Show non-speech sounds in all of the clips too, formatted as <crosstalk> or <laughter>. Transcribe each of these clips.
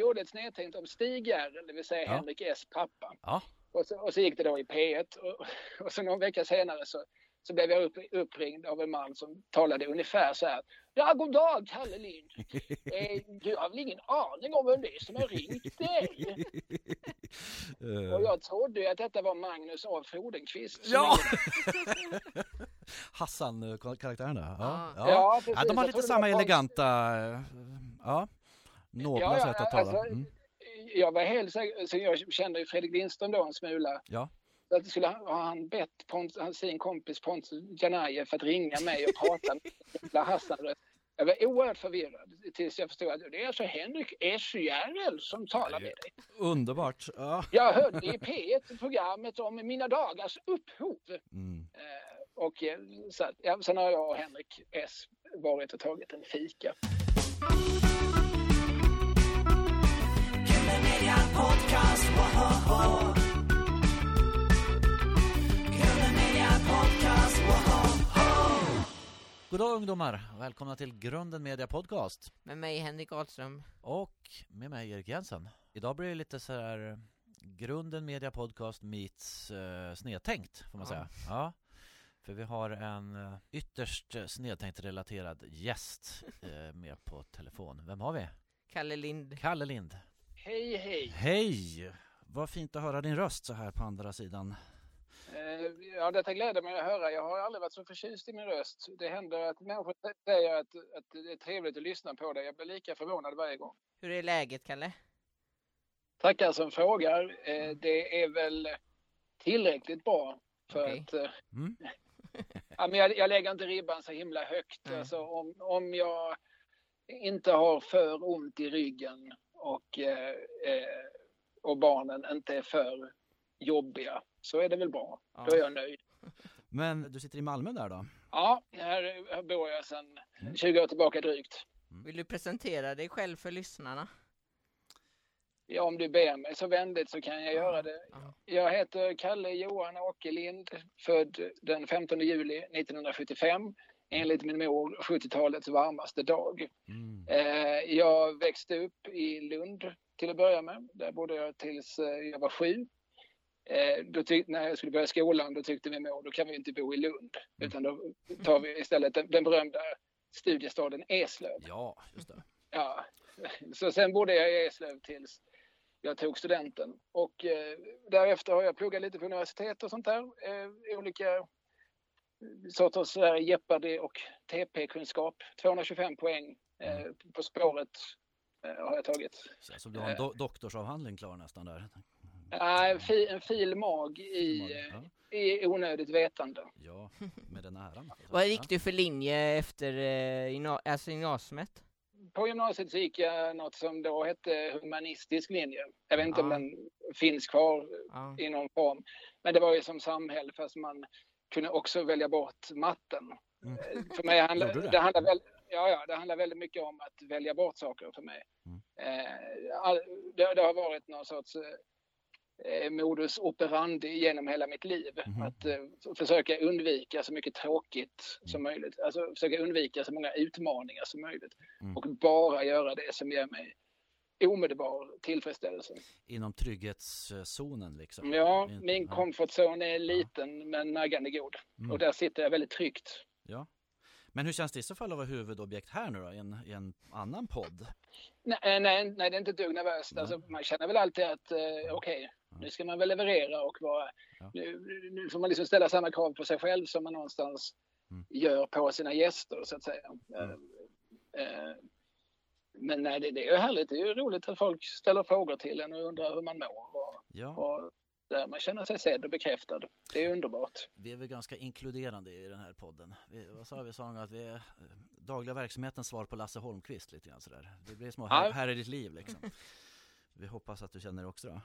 gjorde ett snedtänkt om Stig Järrel, det vill säga Ja. Henrik S pappa. Ja. Och så, och så gick det då i P1 och, och så någon vecka senare så, så blev jag upp, uppringd av en man som talade ungefär så här. Ja, god dag Kalle Lind. <laughs> Eh, du har väl ingen aning om vem det är som har ringt dig? Eh, Och jag trodde ju att detta var Magnus A Frodenqvist. Ja! ringde. <laughs> Hassan-karaktären där. Ja, Ah. ja. Ja, Ja, de har lite samma eleganta, eh, ja, nobla Ja, ja, sätt att tala. alltså, Mm. Jag var helt säker, så jag kände ju Fredrik Lindström då en smula. Ja. Så att skulle ha han bett Pont, sin kompis Pontus Janajev för att ringa mig och prata med <laughs> Hassan. Jag var oerhört förvirrad tills jag förstod att det är alltså Henrik S Järrel som talar med dig. Underbart. Ja. Jag hörde i P1 programmet om mina dagars upphov. Mm. Eh, Och eh, så, ja, sen har jag och Henrik S varit och tagit en fika. God dag ungdomar! Välkomna till Grunden Media Podcast. Med mig Henrik Ahlström. Och med mig Erik Jensen. Idag blir det lite så här Grunden Media Podcast meets uh, snedtänkt får man Ja. säga. Ja. För vi har en eh, ytterst eh, snedtänkt relaterad gäst eh, med på telefon. Vem har vi? Kalle Lind. Kalle Lind. Hej hej! Hej! Vad fint att höra din röst så här på andra sidan. Eh, Ja, detta gläder mig att höra. Jag har aldrig varit så förtjust i min röst. Det händer att människor säger att, att det är trevligt att lyssna på dig. Jag blir lika förvånad varje gång. Hur är läget Kalle? Tackar som frågar. Eh, Det är väl tillräckligt bra för Okej. att... eh, Mm. <laughs> Ja, men jag, jag lägger inte ribban så himla högt. Nej. Alltså, om, om jag inte har för ont i ryggen och, eh, eh, och barnen inte är för jobbiga så är det väl bra. Ja. Då är jag nöjd. <laughs> Men du sitter i Malmö där då? Ja, här, bor jag sedan Mm. 20 år tillbaka drygt. Vill du presentera dig själv för lyssnarna? Ja, om du ber mig så vänligt så kan jag göra det. Ja. Jag heter Kalle Johan Åkerlind, född den 15 juli 1975. Enligt min mor 70-talets varmaste dag. Mm. Eh, jag växte upp i Lund till att börja med. Där bodde jag tills eh, jag var sju. Eh, då tyck- när jag skulle börja skolan då tyckte min mor då kan vi inte bo i Lund. Mm. Utan då tar vi istället den, den berömda studiestaden Eslöv. Ja, just det. Ja. Så sen bodde jag i Eslöv tills jag tog studenten. Och eh, därefter har jag pluggat lite på universitet och sånt där. Eh, olika sorters eh, Jeopardy och TP-kunskap. 225 poäng eh, på spåret eh, har jag tagit. Så alltså, du har en do- doktorsavhandling klar nästan där. Nej, fi, en fil mag i, Ja, eh, i onödigt vetande. ja med den äran. <laughs> Vad gick du för linje efter alltså gymnasiet? På gymnasiet så gick jag något som då hette humanistisk linje. Jag vet inte om Ja. den finns kvar Ja. i någon form. Men det var ju som samhälle fast man kunde också välja bort matten. Mm. Eh, För mig handlar det? det, handlar väl, ja, ja, det handlar väldigt mycket om att välja bort saker för mig. Mm. Eh, all, det, det har varit någon sorts eh, modus operandi genom hela mitt liv. Mhm. Att f- försöka undvika så mycket tråkigt som möjligt. Alltså försöka undvika så många utmaningar som möjligt. Mm. Och bara göra det som ger mig omedelbar tillfredsställelse. Inom trygghetszonen liksom. Ja, min ja. comfort zone är liten men naggande god. Mm. Och där sitter jag väldigt tryggt. Ja. Men hur känns det i så fall att vara huvudobjekt här nu då, i en, i en annan podd? Nej, eh, nej, nej det är inte ett dugg nervöst. Alltså, man känner väl alltid att eh, okej, nu ska man väl leverera och vara... Ja. Nu, nu får man liksom ställa samma krav på sig själv som man någonstans Mm. gör på sina gäster så att säga. Mm. Eh, eh, men nej, det, det är ju härligt. Det är ju roligt att folk ställer frågor till en och undrar hur man mår. Och, Ja, och där man känner sig sedd och bekräftad. Det är underbart. vi är väl ganska inkluderande i den här podden. Vi, vad sa vi? Sa att vi är eh, dagliga verksamhetens svar på Lasse Holmqvist lite grann sådär. Det blir små här, här i ditt liv liksom. Vi hoppas att du känner det också då.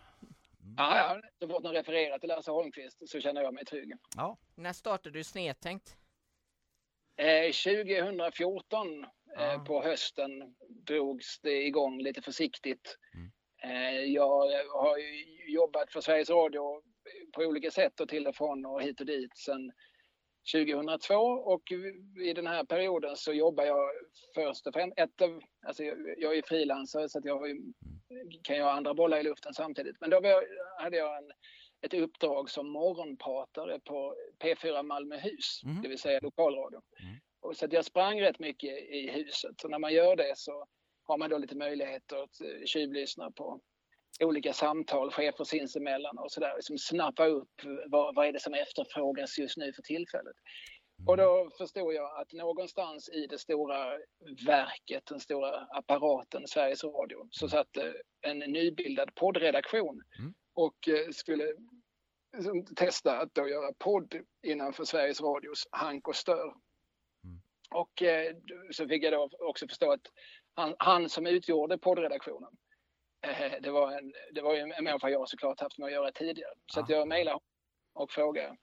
Ja, ja, så fort någon refererar till Lasse Holmqvist så känner jag mig trygg. Ja, När startade du Snedtänkt? Eh, 2014 eh, Ja. på hösten drogs det igång lite försiktigt. Mm. Eh, jag har ju jobbat för Sveriges Radio på olika sätt och till och från och hit och dit sedan 2002 och i den här perioden så jobbar jag först och främst, ett av, alltså jag, är frilansare så att jag ju kan jag ha andra bollar i luften samtidigt. Men då jag, hade jag en, ett uppdrag som morgonpratare på P4 Malmöhus, Mhm. det vill säga lokalradion. Mm. Och så jag sprang rätt mycket i huset. Så när man gör det så har man då lite möjligheter att eh, tjuvlyssna på olika samtal, chefer sinsemellan och sådär. Liksom snappa upp vad, vad är det som efterfrågas just nu för tillfället. Mm. Och då förstod jag att någonstans i det stora verket, den stora apparaten Sveriges Radio, så satt en nybildad poddredaktion Mm. och eh, skulle liksom testa att då göra podd innanför Sveriges Radios hank och stör. Mm. Och eh, så fick jag då också förstå att han, han som utgjorde poddredaktionen, eh, det var, en, det var ju en människa jag såklart haft med att göra tidigare. Så att Ja. jag mejlade och frågade,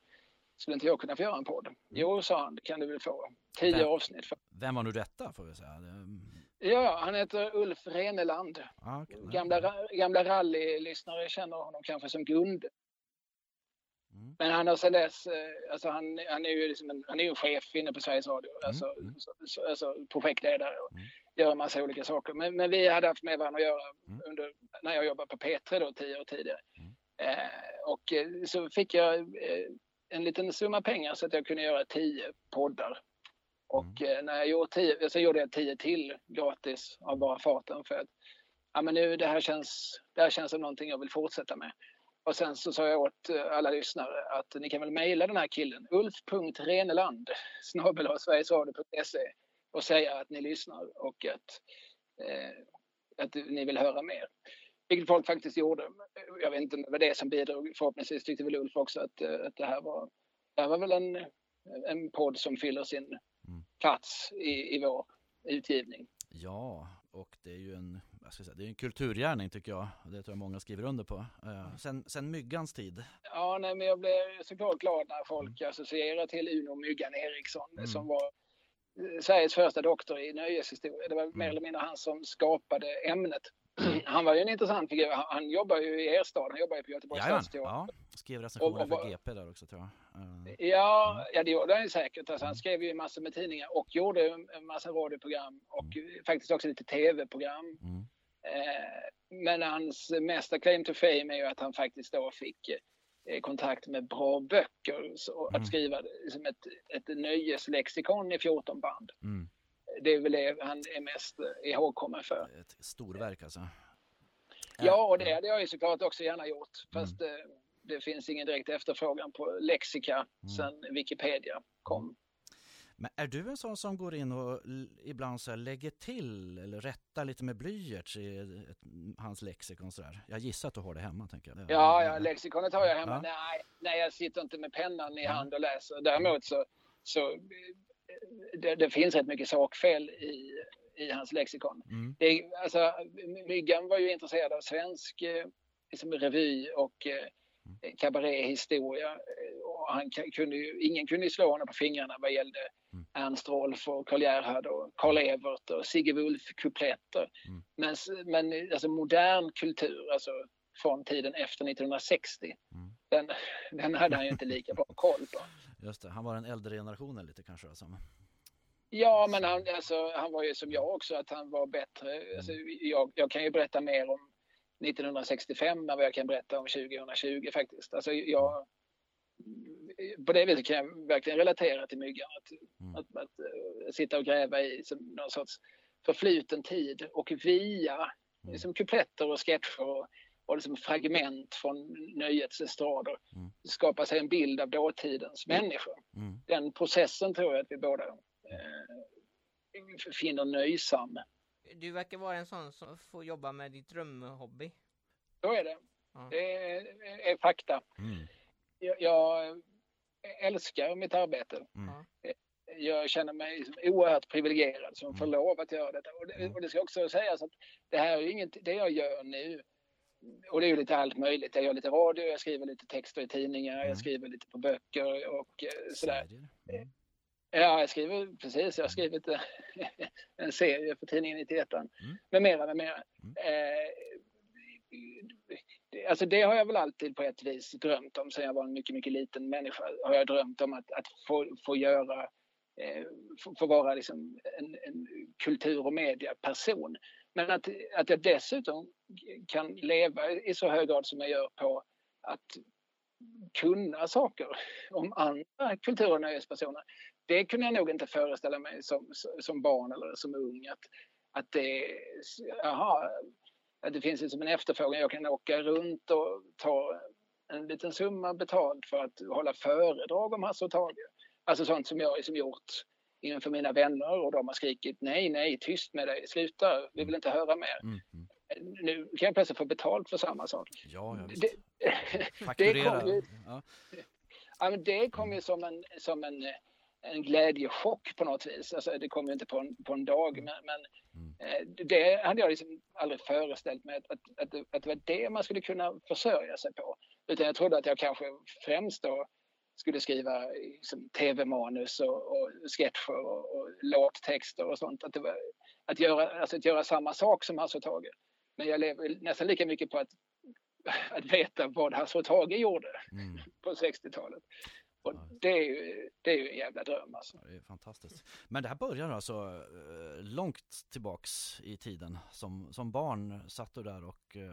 skulle inte jag kunna få göra en podd? Jo, sa han, det kan du väl få. Tio Vem? avsnitt. Vem var nu detta får vi säga? Det- Ja, han heter Ulf Reneland. Ja, okej. Gamla, gamla rallylyssnare känner honom kanske som Gunde. Mm. Men han har sedan dess, eh, alltså han, han är ju liksom en, han är ju chef inne på Sveriges Radio, alltså, mm. så, så, alltså projektledare och Mm. gör en massa olika saker. Men, men vi hade haft med varandra att göra Mm. under, när jag jobbade på P3 då, tio år tidigare. Mm. Eh, och eh, så fick jag eh, en liten summa pengar så att jag kunde göra tio poddar. Och Mm. eh, när jag gjorde tio, så gjorde jag tio till gratis av bara farten för att ja, men nu, det, här känns, det här känns som någonting jag vill fortsätta med. Och sen så sa jag åt eh, alla lyssnare att ni kan väl mejla den här killen, ulf.reneland snabel och säga att ni lyssnar och att, eh, att ni vill höra mer. Vilket folk faktiskt gjorde. Jag vet inte om det var det som bidrog. Förhoppningsvis tyckte väl Ulf också att, eh, att det här var, det här var väl en, en podd som fyller sin Mm. plats i, i vår utgivning. Ja, och det är ju en, vad ska jag säga, det är en kulturgärning tycker jag. Det tror jag många skriver under på. Eh, sen, sen Myggans tid. Ja, nej, men jag blev såklart glad när folk associerar till Uno Myggan Eriksson Mm. som var eh, Sveriges första doktor i nöjeshistoria. Det var mer Mm. eller mindre han som skapade ämnet. <clears throat> Han var ju en intressant figur. Han, han jobbar ju i er stad, han jobbar ju på Göteborgs stadsteater. ja. Skrev recensioner för GP där också tror jag. Eh, Ja, ja, det gjorde han ju säkert. Alltså, han Mm. skrev ju massor med tidningar och gjorde en massa radioprogram och eh, faktiskt också lite tv-program. Mm. Eh, Men hans mesta claim to fame är ju att han faktiskt då fick eh, kontakt med bra böcker. Så Mm. att skriva liksom ett, ett nöjeslexikon i 14 band. Mm. Det är väl det han är mest ihågkommen för. Ett storverk alltså. Ja, och det hade jag ju såklart också gärna gjort. Fast eh, det finns ingen direkt efterfrågan på lexika Mm. sen Wikipedia kom. Men är du en sån som går in och ibland så lägger till eller rättar lite med blyerts i ett, hans lexikon sådär? Jag gissar att du har det hemma tänker jag. Ja, ja, lexikonet har jag hemma. Ja. Nej, nej, jag sitter inte med pennan i Ja. hand och läser. Däremot så, så det, det finns rätt mycket sakfel i, i hans lexikon. Mm. Det, alltså, Myggan var ju intresserad av svensk eh, liksom revy och eh, kabaréhistoria. Eh, Och han kunde ju, ingen kunde ju slå honom på fingrarna vad gällde Mm. Ernst Rolf och Karl Gerhard och Karl Evert och Sigge Wulf-kupletter. Mm. Men, men alltså modern kultur, alltså från tiden efter 1960, Mm. den, den hade han ju inte lika bra koll på. <laughs> Just det, han var den äldre generationen lite kanske som... Ja, men han, alltså, han var ju som jag också, att han var bättre. Alltså, jag, jag kan ju berätta mer om 1965 än vad jag kan berätta om 2020 faktiskt. Alltså, jag, på det viset kan jag verkligen relatera till myggan. Att, Mm. att, att, eh, sitta och gräva i som någon sorts förfluten tid och via Mm. liksom, kupletter och sketcher och, och liksom fragment från nöjets estrader Mm. skapa sig en bild av dåtidens människor Mm. den processen tror jag att vi båda eh, finner nöjsam. Du verkar vara en sån som får jobba med ditt drömhobby. Så är det. Ja. Det är, är fakta. Mm. Jag, jag älskar mitt arbete. Mm. Jag känner mig liksom oerhört privilegierad som får Mm. lov att göra detta. Och det, Mm. och det ska också sägas att det här är ju inget, det jag gör nu och det är ju lite allt möjligt. Jag gör lite radio, jag skriver lite texter i tidningar, Mm. jag skriver lite på böcker och eh, sådär. Mm. Ja, jag skriver precis. Jag har skrivit eh, <laughs> en serie för tidningen 91 Mm. med mera, med mera. Mm. Eh, alltså det har jag väl alltid på ett vis drömt om sen jag var en mycket, mycket liten människa. Har jag drömt om att, att få, få göra, eh, få, få vara liksom en, en kultur och mediaperson. Men att, att jag dessutom kan leva i så hög grad som jag gör på att kunna saker om andra kultur och nöjespersoner. Det kunde jag nog inte föreställa mig som, som barn eller som ung. Att, att det, aha, det finns liksom en efterfrågan. Jag kan åka runt och ta en liten summa betalt för att hålla föredrag om Hasse och Tage. Alltså sånt som jag liksom gjort inför mina vänner och de har skrikit nej, nej, tyst med dig, sluta, vi vill inte höra mer. Mm, mm. Nu kan jag plötsligt få betalt för samma sak. Ja, ja det, <laughs> det kom ju, ja. ja. det kom ju som en, som en, en glädjechock på något vis. Alltså, det kom ju inte på en, på en dag, men, men mm. Eh, det hade jag liksom aldrig föreställt mig att, att, att, att det var det man skulle kunna försörja sig på. Utan jag trodde att jag kanske främst då skulle skriva liksom, tv-manus och, och sketcher och, och låttexter och sånt. Att, var, att, göra, alltså att göra samma sak som Hasse och Tage. Men jag lever nästan lika mycket på att, att veta vad Hasse och Tage gjorde mm. på 60-talet. Och det är, ju, det är ju en jävla dröm alltså. det är fantastiskt. Men det här börjar alltså eh, långt tillbaks i tiden. Som, som barn satt du där och uh,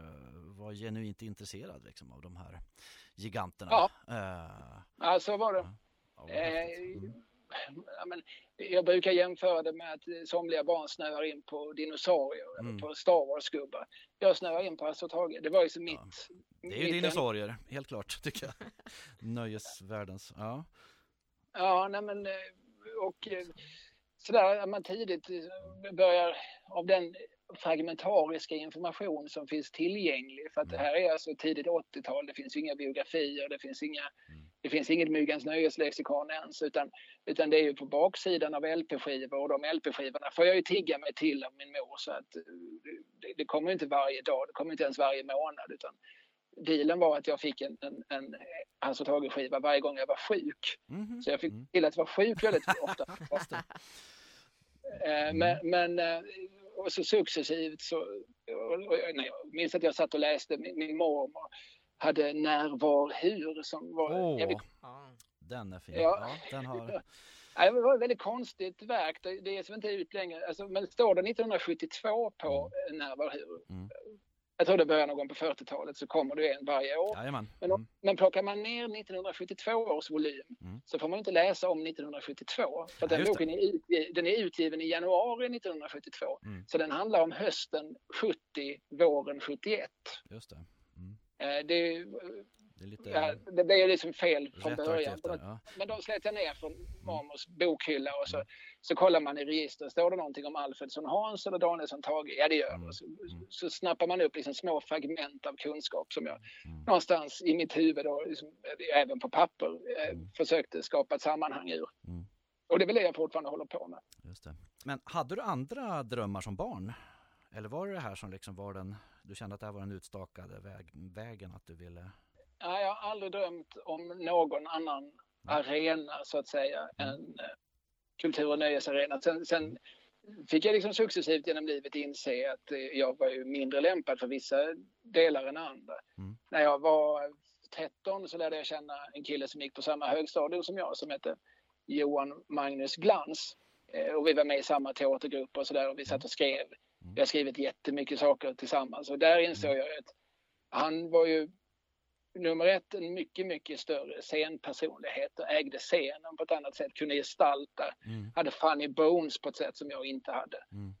var genuint intresserad liksom, av de här giganterna. Ja, uh, ja så var det. Ja, ja, men, jag brukar jämföra det med att somliga barn snöar in på dinosaurier mm. eller på Star Wars-gubbar. Jag snöar in på Hasse Tage. Det var ju så mitt... Ja. Det är ju dinosaurier, helt klart, <laughs> tycker jag. Nöjesvärldens, ja. Ja, nej men eh, och eh, sådär, man tidigt börjar av den fragmentariska information som finns tillgänglig. För att det mm. här är alltså tidigt 80-tal, det finns inga biografier, det finns inga mm. Det finns inget Myggens nöjeslexikon ens utan, utan det är ju på baksidan av LP-skivor och de LP-skivorna får jag ju tigga mig till av min mor så att det, det kommer inte varje dag, det kommer inte ens varje månad utan dealen var att jag fick en, en, en Hans och Tage-skiva varje gång jag var sjuk. Mm -hmm. Så jag fick mm. till att vara sjuk väldigt <laughs> ofta. Eh, mm. men, men eh, och så successivt så, och, och, nej, jag minns att jag satt och läste min, min mormor hade När, var, hur som var... Oh, jävligt... Den är fin. Ja. ja den har... <laughs> Ja, det var ett väldigt konstigt verk. Det ges inte ut längre. Alltså, men står det 1972 på mm. När, var, hur? Mm. Jag tror det börjar någon gång på 40-talet så kommer det en varje år. Jajamän. Men, mm. men plockar man ner 1972 års volym mm. så får man inte läsa om 1972. För den boken är, utgiven, den är utgiven i januari 1972. Mm. Så den handlar om hösten 70, våren 71. Just det. Eh, det, det, lite... ja, det blev liksom fel från början. Efter, ja. Men då slet jag ner från mormors bokhylla och så, mm. så kollar man i registret. Står det någonting om Alfredsson Hans eller Danielsson Tage? Ja, det gör det. Mm. Så, mm. så snappar man upp liksom små fragment av kunskap som jag mm. någonstans i mitt huvud, och liksom, även på papper, eh, mm. försökte skapa ett sammanhang ur. Mm. Och det är väl det jag fortfarande håller på med. Just det. Men hade du andra drömmar som barn? Eller var det det här som liksom var den du kände att det här var den utstakade väg, vägen att du ville? Nej, jag har aldrig drömt om någon annan mm. arena så att säga mm. än eh, kultur och nöjesarena. Sen, sen fick jag liksom successivt genom livet inse att eh, jag var ju mindre lämpad för vissa delar än andra. Mm. När jag var 13 så lärde jag känna en kille som gick på samma högstadium som jag som hette Johan Magnus Glans. Eh, och vi var med i samma teatergrupp och sådär och vi satt och skrev. Vi har skrivit jättemycket saker tillsammans och där insåg jag att han var ju nummer ett en mycket, mycket större scenpersonlighet och ägde scenen på ett annat sätt, kunde gestalta, mm. hade funny bones på ett sätt som jag inte hade. Mm.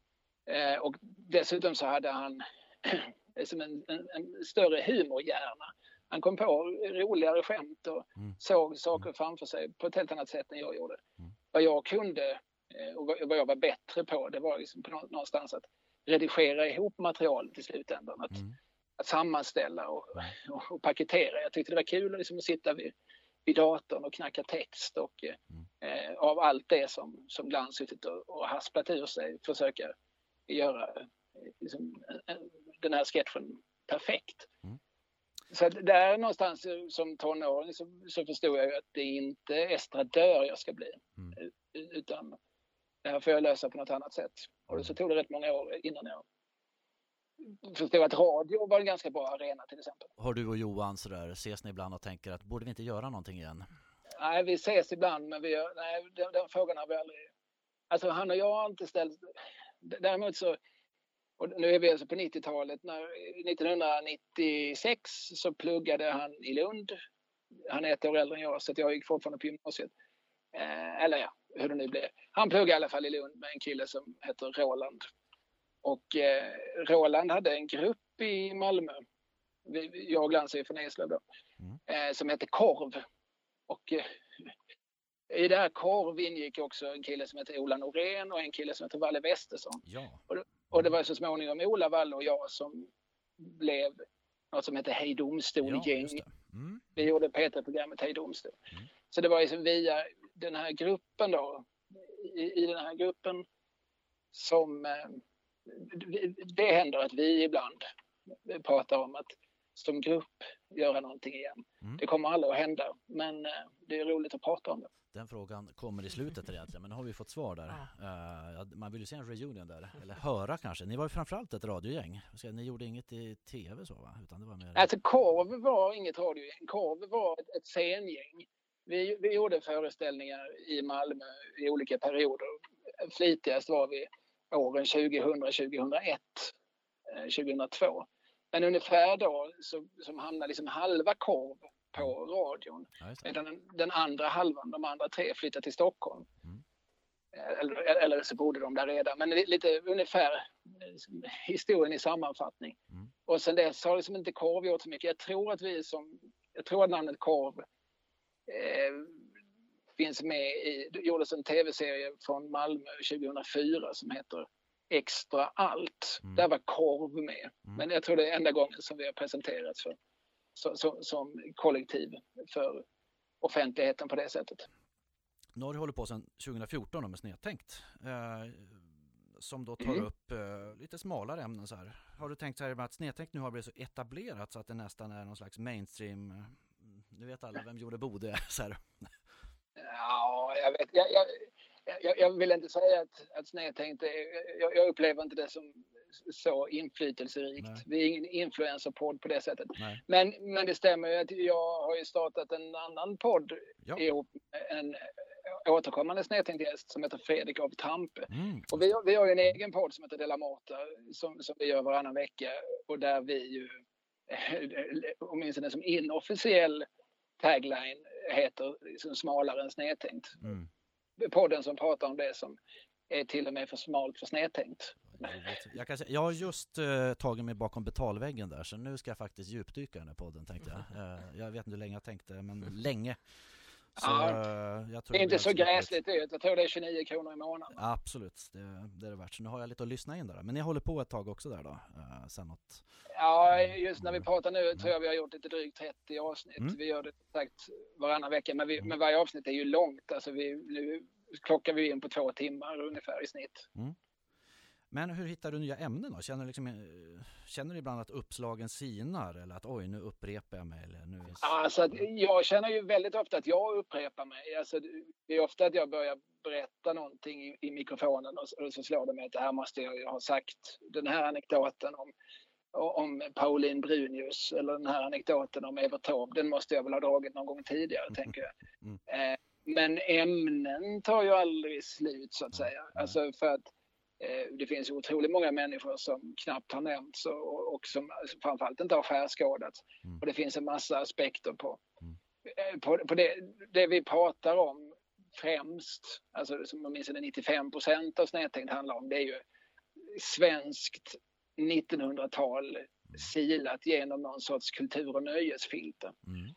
Eh, och dessutom så hade han <clears throat> som en, en, en, större humorhjärna. Han kom på roligare skämt och mm. såg saker mm. framför sig på ett helt annat sätt än jag gjorde. Mm. Vad jag kunde eh, och vad jag var bättre på, det var liksom på någonstans att redigera ihop materialet i slutändan. Att, mm. att sammanställa och, och, och, paketera. Jag tyckte det var kul liksom att sitta vid, vid datorn och knacka text och mm. eh, av allt det som, som Glans suttit och, och hasplat ur sig försöka göra eh, liksom, den här sketchen perfekt. Mm. Så där någonstans som tonåring så, så förstod jag ju att det inte är estradör jag ska bli. Mm. Utan det här får jag lösa på något annat sätt. Och så tog det rätt många år innan jag förstod att radio var en ganska bra arena till exempel. Har du och Johan sådär, ses ni ibland och tänker att borde vi inte göra någonting igen? Nej, vi ses ibland men vi, nej, den, den frågan har vi aldrig... Alltså han och jag har inte ställt... Däremot så Och nu är vi alltså på 90-talet. När, 1996 så pluggade han i Lund. Han är ett år äldre än jag så jag gick fortfarande på gymnasiet. Eh, eller ja, hur det nu blev. Han pluggade i alla fall i Lund med en kille som heter Roland. Och eh, Roland hade en grupp i Malmö. Jag och Glans är från Eslöv då. Mm. Eh, som hette Korv. Och eh, i det här Korv ingick också en kille som heter Ola Norén och en kille som heter Valle Westesson. Ja. Och, och det var så småningom Ola, Valle och jag som blev något som heter Hej Domstol-gäng. Ja, mm. Vi gjorde P3-programmet Hej Domstol. Mm. Så det var liksom via den här gruppen då, i, i den här gruppen som eh, det händer att vi ibland pratar om att som grupp göra någonting igen. Mm. Det kommer aldrig att hända, men eh, det är roligt att prata om det. Den frågan kommer i slutet egentligen, men nu har vi fått svar där. Ja. Uh, man vill ju se en reunion där, eller höra kanske. Ni var ju framförallt ett radiogäng. Ni gjorde inget i tv så va? Utan det var mer... Alltså Korv var inget radiogäng. Korv var ett, ett scengäng. Vi, vi gjorde föreställningar i Malmö i olika perioder. Flitigast var vi åren 2000, 2001, 2002. Men ungefär då så, som hamnade liksom halva korv på radion. medan den, den, andra halvan, de andra tre, flyttade till Stockholm. Mm. Eller, eller, så bodde de där redan. Men lite ungefär historien i sammanfattning. Mm. Och sen dess har liksom inte korv gjort så mycket. Jag tror att vi som, jag tror att namnet korv eh, finns med i, det gjordes en tv-serie från Malmö 2004 som heter Extra allt. Mm. Där var korv med. Mm. Men jag tror det är enda gången som vi har presenterats för, som, som, som kollektiv för offentligheten på det sättet. Nu har du hållit på sedan 2014 med Snedtänkt. Eh, som då tar mm. upp eh, lite smalare ämnen så här. Har du tänkt så här med att Snedtänkt nu har blivit så etablerat så att det nästan är någon slags mainstream, eh, nu vet alla vem gjorde Bode så här. Ja, jag vet. Jag, jag, jag, jag, vill inte säga att, att snedtänkt är, jag, jag upplever inte det som så inflytelserikt. Nej. Vi är ingen influencerpodd på det sättet. Men, men det stämmer ju att jag har ju startat en annan podd ja. ihop med en återkommande snedtänkt gäst som heter Fredrik av Tampe. Mm. Och vi, vi har ju en egen podd som heter Dela Morta som, som vi gör varannan vecka och där vi ju <laughs> åtminstone som inofficiell tagline heter liksom smalare än snedtänkt. Mm podden som pratar om det som är till och med för smalt för snedtänkt. Jag, kan jag har just uh, tagit mig bakom betalväggen där så nu ska jag faktiskt djupdyka i den här podden tänkte jag. Uh, <laughs> jag vet inte hur länge jag tänkte men länge. Så, ja, uh, det är inte så gräsligt dyrt. Jag tror det är 29 kronor i månaden. Absolut, det, det, är det värt. Så nu har jag lite att lyssna in där. Men ni håller på ett tag också där då? Uh, sen något... Ja, just när vi pratar nu tror jag vi har gjort lite drygt 30 avsnitt. Mm. Vi gör det sagt varannan vecka, men, vi, mm. men varje avsnitt är ju långt. Alltså vi, nu klockar vi in på två timmar ungefär i snitt. Mm. Men hur hittar du nya ämnen då? Känner du, liksom, eh, känner du ibland att uppslagen sinar eller att oj, nu upprepar jag mig? Eller nu alltså, jag känner ju väldigt ofta att jag upprepar mig. Alltså, det är ofta att jag börjar berätta någonting i, i mikrofonen och, och, så slår det mig att det här måste jag ha sagt. Den här anekdoten om, om Pauline Brunius eller den här anekdoten om Evert Taube, den måste jag väl ha dragit någon gång tidigare, mm. tänker jag. Mm. Eh, men ämnen tar ju aldrig slut så att säga. Alltså för att det finns otroligt många människor som knappt har nämnts och, och som framförallt inte har skärskådats. Mm. Och det finns en massa aspekter på, mm. eh, på, på det, det, vi pratar om främst, alltså som åtminstone 95 procent av Snedtänkt handlar om, det är ju svenskt 1900-tal silat genom någon sorts kultur och nöjesfilter. Mm.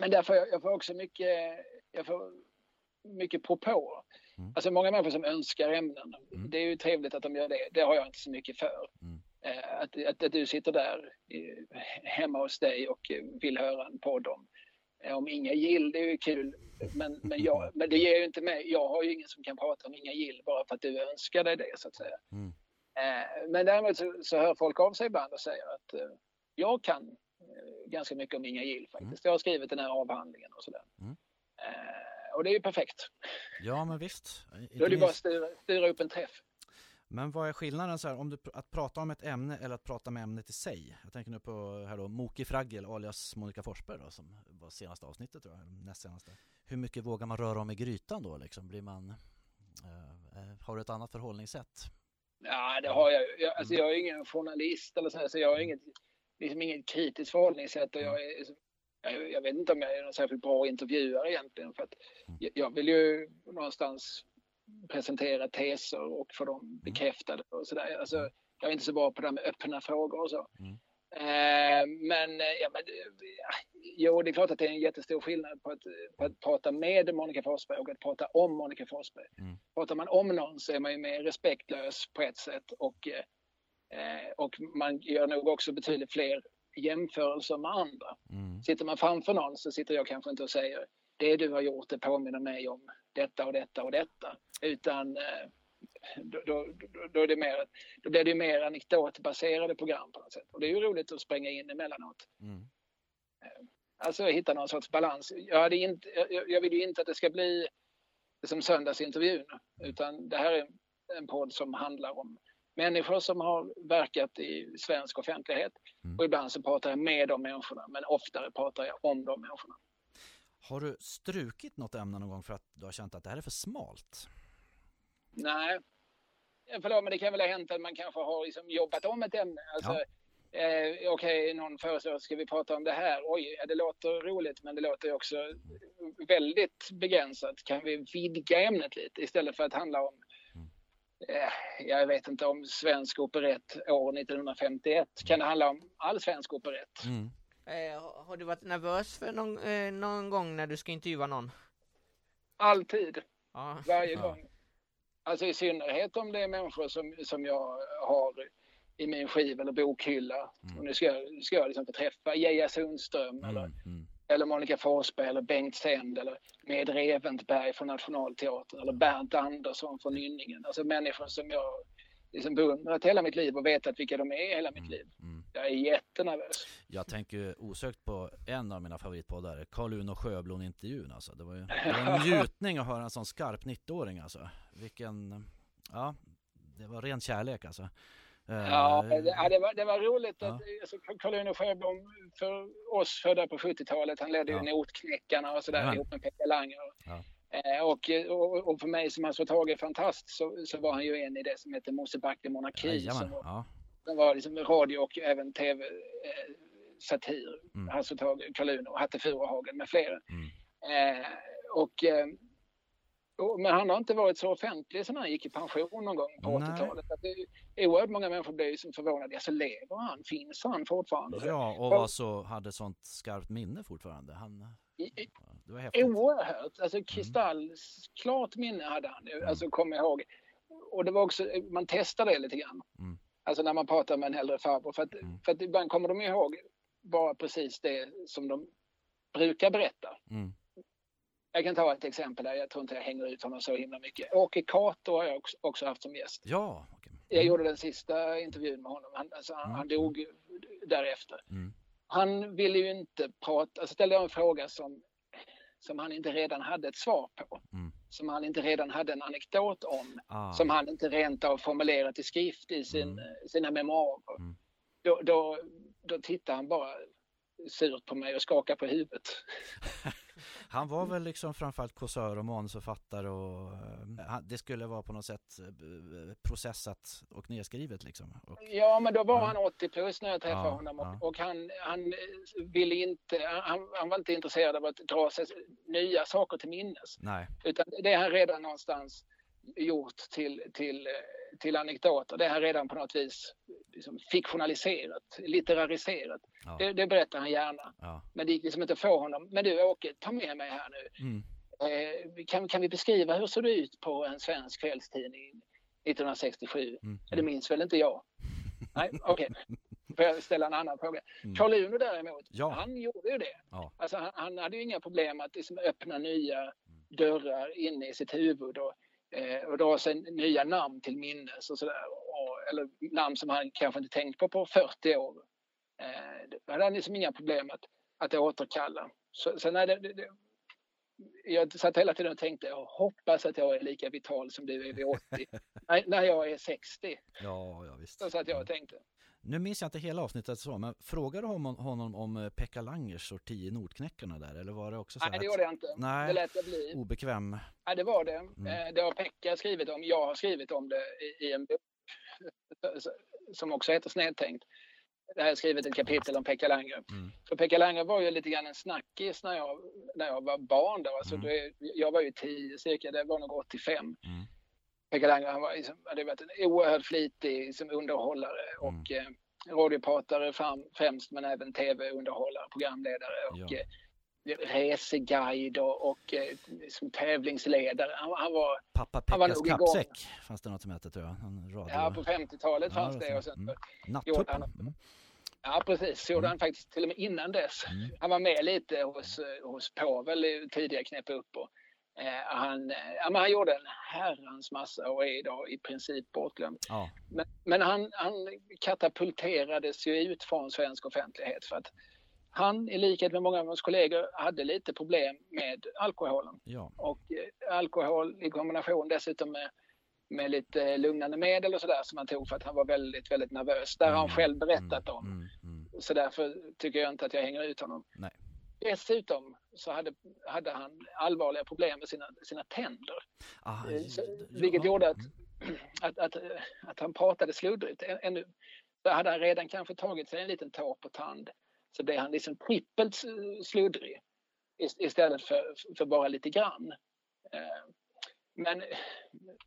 Men därför jag får också mycket jag får mycket propåer. Mm. Alltså många människor som önskar ämnen. Mm. Det är ju trevligt att de gör det. Det har jag inte så mycket för. Mm. Eh, att, att, att, du sitter där hemma hos dig och vill höra en podd om, eh, om Inga Gill, det är ju kul. Men, men, jag, <laughs> men det ger ju inte mig, jag har ju ingen som kan prata om Inga Gill bara för att du önskar dig det så att säga. Mm. Eh, men däremot så, så hör folk av sig ibland och säger att jag kan ganska mycket om Inga Gill faktiskt. Mm. Jag har skrivit den här avhandlingen och sådär. Mm. Och det är ju perfekt. Ja, men visst. Då är det bara att styra, styra upp en träff. Men vad är skillnaden så här, om du, att prata om ett ämne eller att prata med ämnet i sig? Jag tänker nu på här då, Moki Fraggel alias Monica Forsberg då, som var senaste avsnittet tror jag, näst senaste. Hur mycket vågar man röra om i grytan då liksom? Blir man, uh, har du ett annat förhållningssätt? Ja, det har jag. jag alltså, jag är ingen journalist eller så, så jag har inget, liksom inget kritiskt förhållningssätt. Och jag, är, jag, jag vet inte om jag är någon särskilt bra intervjuare egentligen. För att jag, jag vill ju någonstans presentera teser och få dem bekräftade och sådär. Alltså, jag är inte så bra på det här med öppna frågor och så. Mm. Eh, men, ja, men ja, jo, det är klart att det är en jättestor skillnad på att, på att prata med Monica Forsberg och att prata om Monica Forsberg. Mm. Pratar man om någon så är man ju mer respektlös på ett sätt och, eh, och man gör nog också betydligt fler jämförelser med andra. Mm. Sitter man framför någon så sitter jag kanske inte och säger det du har gjort det påminner mig om detta och detta och detta. Utan eh, då, då, då, är det mer, då blir det mer anekdotbaserade program på något sätt. Och det är ju roligt att spränga in emellanåt. Mm. Alltså hitta någon sorts balans. Jag, hade inte, jag, jag vill ju inte att det ska bli som söndagsintervjun. Utan det här är en podd som handlar om människor som har verkat i svensk offentlighet. Mm. Och ibland så pratar jag med de människorna, men oftare pratar jag om de människorna. Har du strukit något ämne någon gång för att du har känt att det här är för smalt? Nej, förlåt, men det kan väl ha hänt att man kanske har liksom jobbat om ett ämne. Alltså, Ja. eh, Okej, okay, någon föreslår, ska vi prata om det här? Oj, ja, det låter roligt, men det låter också väldigt begränsat. Kan vi vidga ämnet lite istället för att handla om jag vet inte om svensk operett år 1951. Kan det handla om all svensk operett? Mm. Eh, har- du varit nervös för någon, eh, någon gång när du ska intervjua någon? Alltid, Ja. varje Ja. gång. Alltså i synnerhet om det är människor som, som jag har i min skiv eller bokhylla. Mm. Och nu ska jag, ska jag liksom få träffa Geija Sundström eller, Mm. Mm. Eller Monica Forsberg eller Bengt Sänd eller Med Reventberg från Nationalteatern eller Bernt Andersson från Nynningen. Alltså människor som jag liksom beundrat hela mitt liv och vetat vilka de är hela mitt liv. Mm. Jag är jättenervös. Jag tänker osökt på en av mina favoritpoddar, Karl Uno Sjöblom-intervjun alltså. Det var ju det var en <laughs> njutning att höra en sån skarp 90-åring alltså. Vilken, ja, det var ren kärlek alltså. Eh, Ja, det, ja, var, det var roligt Ja. att alltså, Karl-Uno Sjöblom för oss födda på 70-talet, han ledde Ja. ju Notknäckarna och sådär Jajamän. ihop med Pekka Langer. Ja. Eh, och, och, och för mig som alltså tagit fantast så, så var han ju en i det som heter Mosebacke monarki Jajamän, som ja. som var liksom radio och även tv eh, satir. Mm. Alltså Karl-Uno, Hatte Furuhagen med flera. Mm. Eh, och, eh, och, men han har inte varit så offentlig sen han gick i pension någon gång på Nej. 80-talet. Att det är oerhört många människor blev ju som förvånade. Alltså lever han? Finns han fortfarande? Ja, och var så, hade sånt skarpt minne fortfarande. Han, det var häftigt. oerhört. Alltså kristallklart minne hade han. Alltså kom ihåg. Och det var också, man testade det lite grann. Mm. Alltså när man pratar med en äldre farbror. För att, Mm. för att ibland kommer de ihåg bara precis det som de brukar berätta. Mm. Jag kan ta ett exempel där, jag tror inte jag hänger ut honom så himla mycket. Åke Cato har jag också, haft som gäst. Ja, okej. Jag gjorde den sista intervjun med honom. Han, alltså, han, Mm. han dog därefter. Mm. Han ville ju inte prata, alltså ställde jag en fråga som, som han inte redan hade ett svar på. Mm. Som han inte redan hade en anekdot om. Ah, Som han inte rent av formulerat i skrift i sin, Mm. sina memoarer. Mm. Då, då, då tittar han bara surt på mig och skakar på huvudet. <laughs> Han var väl liksom framförallt kåsör och manusförfattare och eh, han- det skulle vara på något sätt eh, processat och nedskrivet liksom. Och, Ja, men då var Ja. han 80 plus när jag träffade Ja, honom och, ja. och han, han ville inte, han, han var inte intresserad av att dra sig nya saker till minnes. nej, Utan det har han redan någonstans gjort till, till, till anekdoter. Det han redan på något vis liksom fiktionaliserat, litterariserat. ja, Det, det berättar han gärna. ja. Men det gick liksom inte att få honom. Men du Åke, ta med mig här nu. Mm. Eh, kan, kan vi beskriva hur såg det ut på en svensk kvällstidning 1967? Mm. Det minns väl inte jag? <laughs> Nej, okej. Får jag ställa en annan fråga? Mm. Karl Uno däremot, Ja. han gjorde ju det. Ja. Alltså, han, han hade ju inga problem att liksom öppna nya dörrar inne i sitt huvud och, eh, och dra sig nya namn till minnes och sådär. Eller namn som han kanske inte tänkt på på 40 år. Eh, det hade han liksom inga problem att, att återkalla. Så, så nej, det, det, det, jag satt hela tiden och tänkte, jag hoppas att jag är lika vital som du är vid 80. <laughs> nej, när jag är 60. ja, ja visst. Så satt jag och tänkte. Nu minns jag inte hela avsnittet så, men frågade honom, honom om eh, Pekka Langers och tio Nordknäckarna där? Eller var det också så Nej, det att- gjorde jag inte. Nej. Det lät jag bli. obekväm? Ja, det var det. Mm. Eh, Det har Pekka skrivit om. Jag har skrivit om det i, en bok <laughs> som också heter Snedtänkt. Där har jag skrivit ett kapitel om Pekka Langer. Mm. För Pekka Langer var ju lite grann en snackis när jag, när jag var barn. Då. Alltså Mm. det, jag var ju 10 cirka, det var nog 85. Mm. Pekka Langer han var, liksom, hade varit en oerhört flitig som underhållare Mm. och eh, radiopratare fram, främst men även tv-underhållare, programledare och Ja. eh, reseguide och, och eh, som tävlingsledare. Han, han var, Pappa Pekkas kappsäck fanns det något som hette tror jag. Radio... ja på 50-talet Ja, fanns det och sen, mm. Nattuppen. Mm. Ja precis, så gjorde Mm. han faktiskt till och med innan dess. Mm. Han var med lite hos, eh, hos Povel i tidiga knäpp upp och han, eh, ja, men han gjorde en herrans massa och är idag i princip bortglömd. Ja. Men, men han, han katapulterades ju ut från svensk offentlighet för att han i likhet med många av hans kollegor hade lite problem med alkoholen ja. och eh, alkohol i kombination dessutom med, med lite lugnande medel och sådär som han tog för att han var väldigt, väldigt nervös. Det har han Mm, själv berättat mm, om. Mm. Mm. Så därför tycker jag inte att jag hänger ut honom. Nej. Dessutom så hade, hade han allvarliga problem med sina, sina tänder. Ah, Eh, så- vilket gjorde att, Mm. att, att, att han pratade sluddrigt. Ännu, så hade han redan kanske tagit sig en liten tår på tand så blev han liksom trippelt sluddrig ist- istället för, för bara lite grann. Eh, Men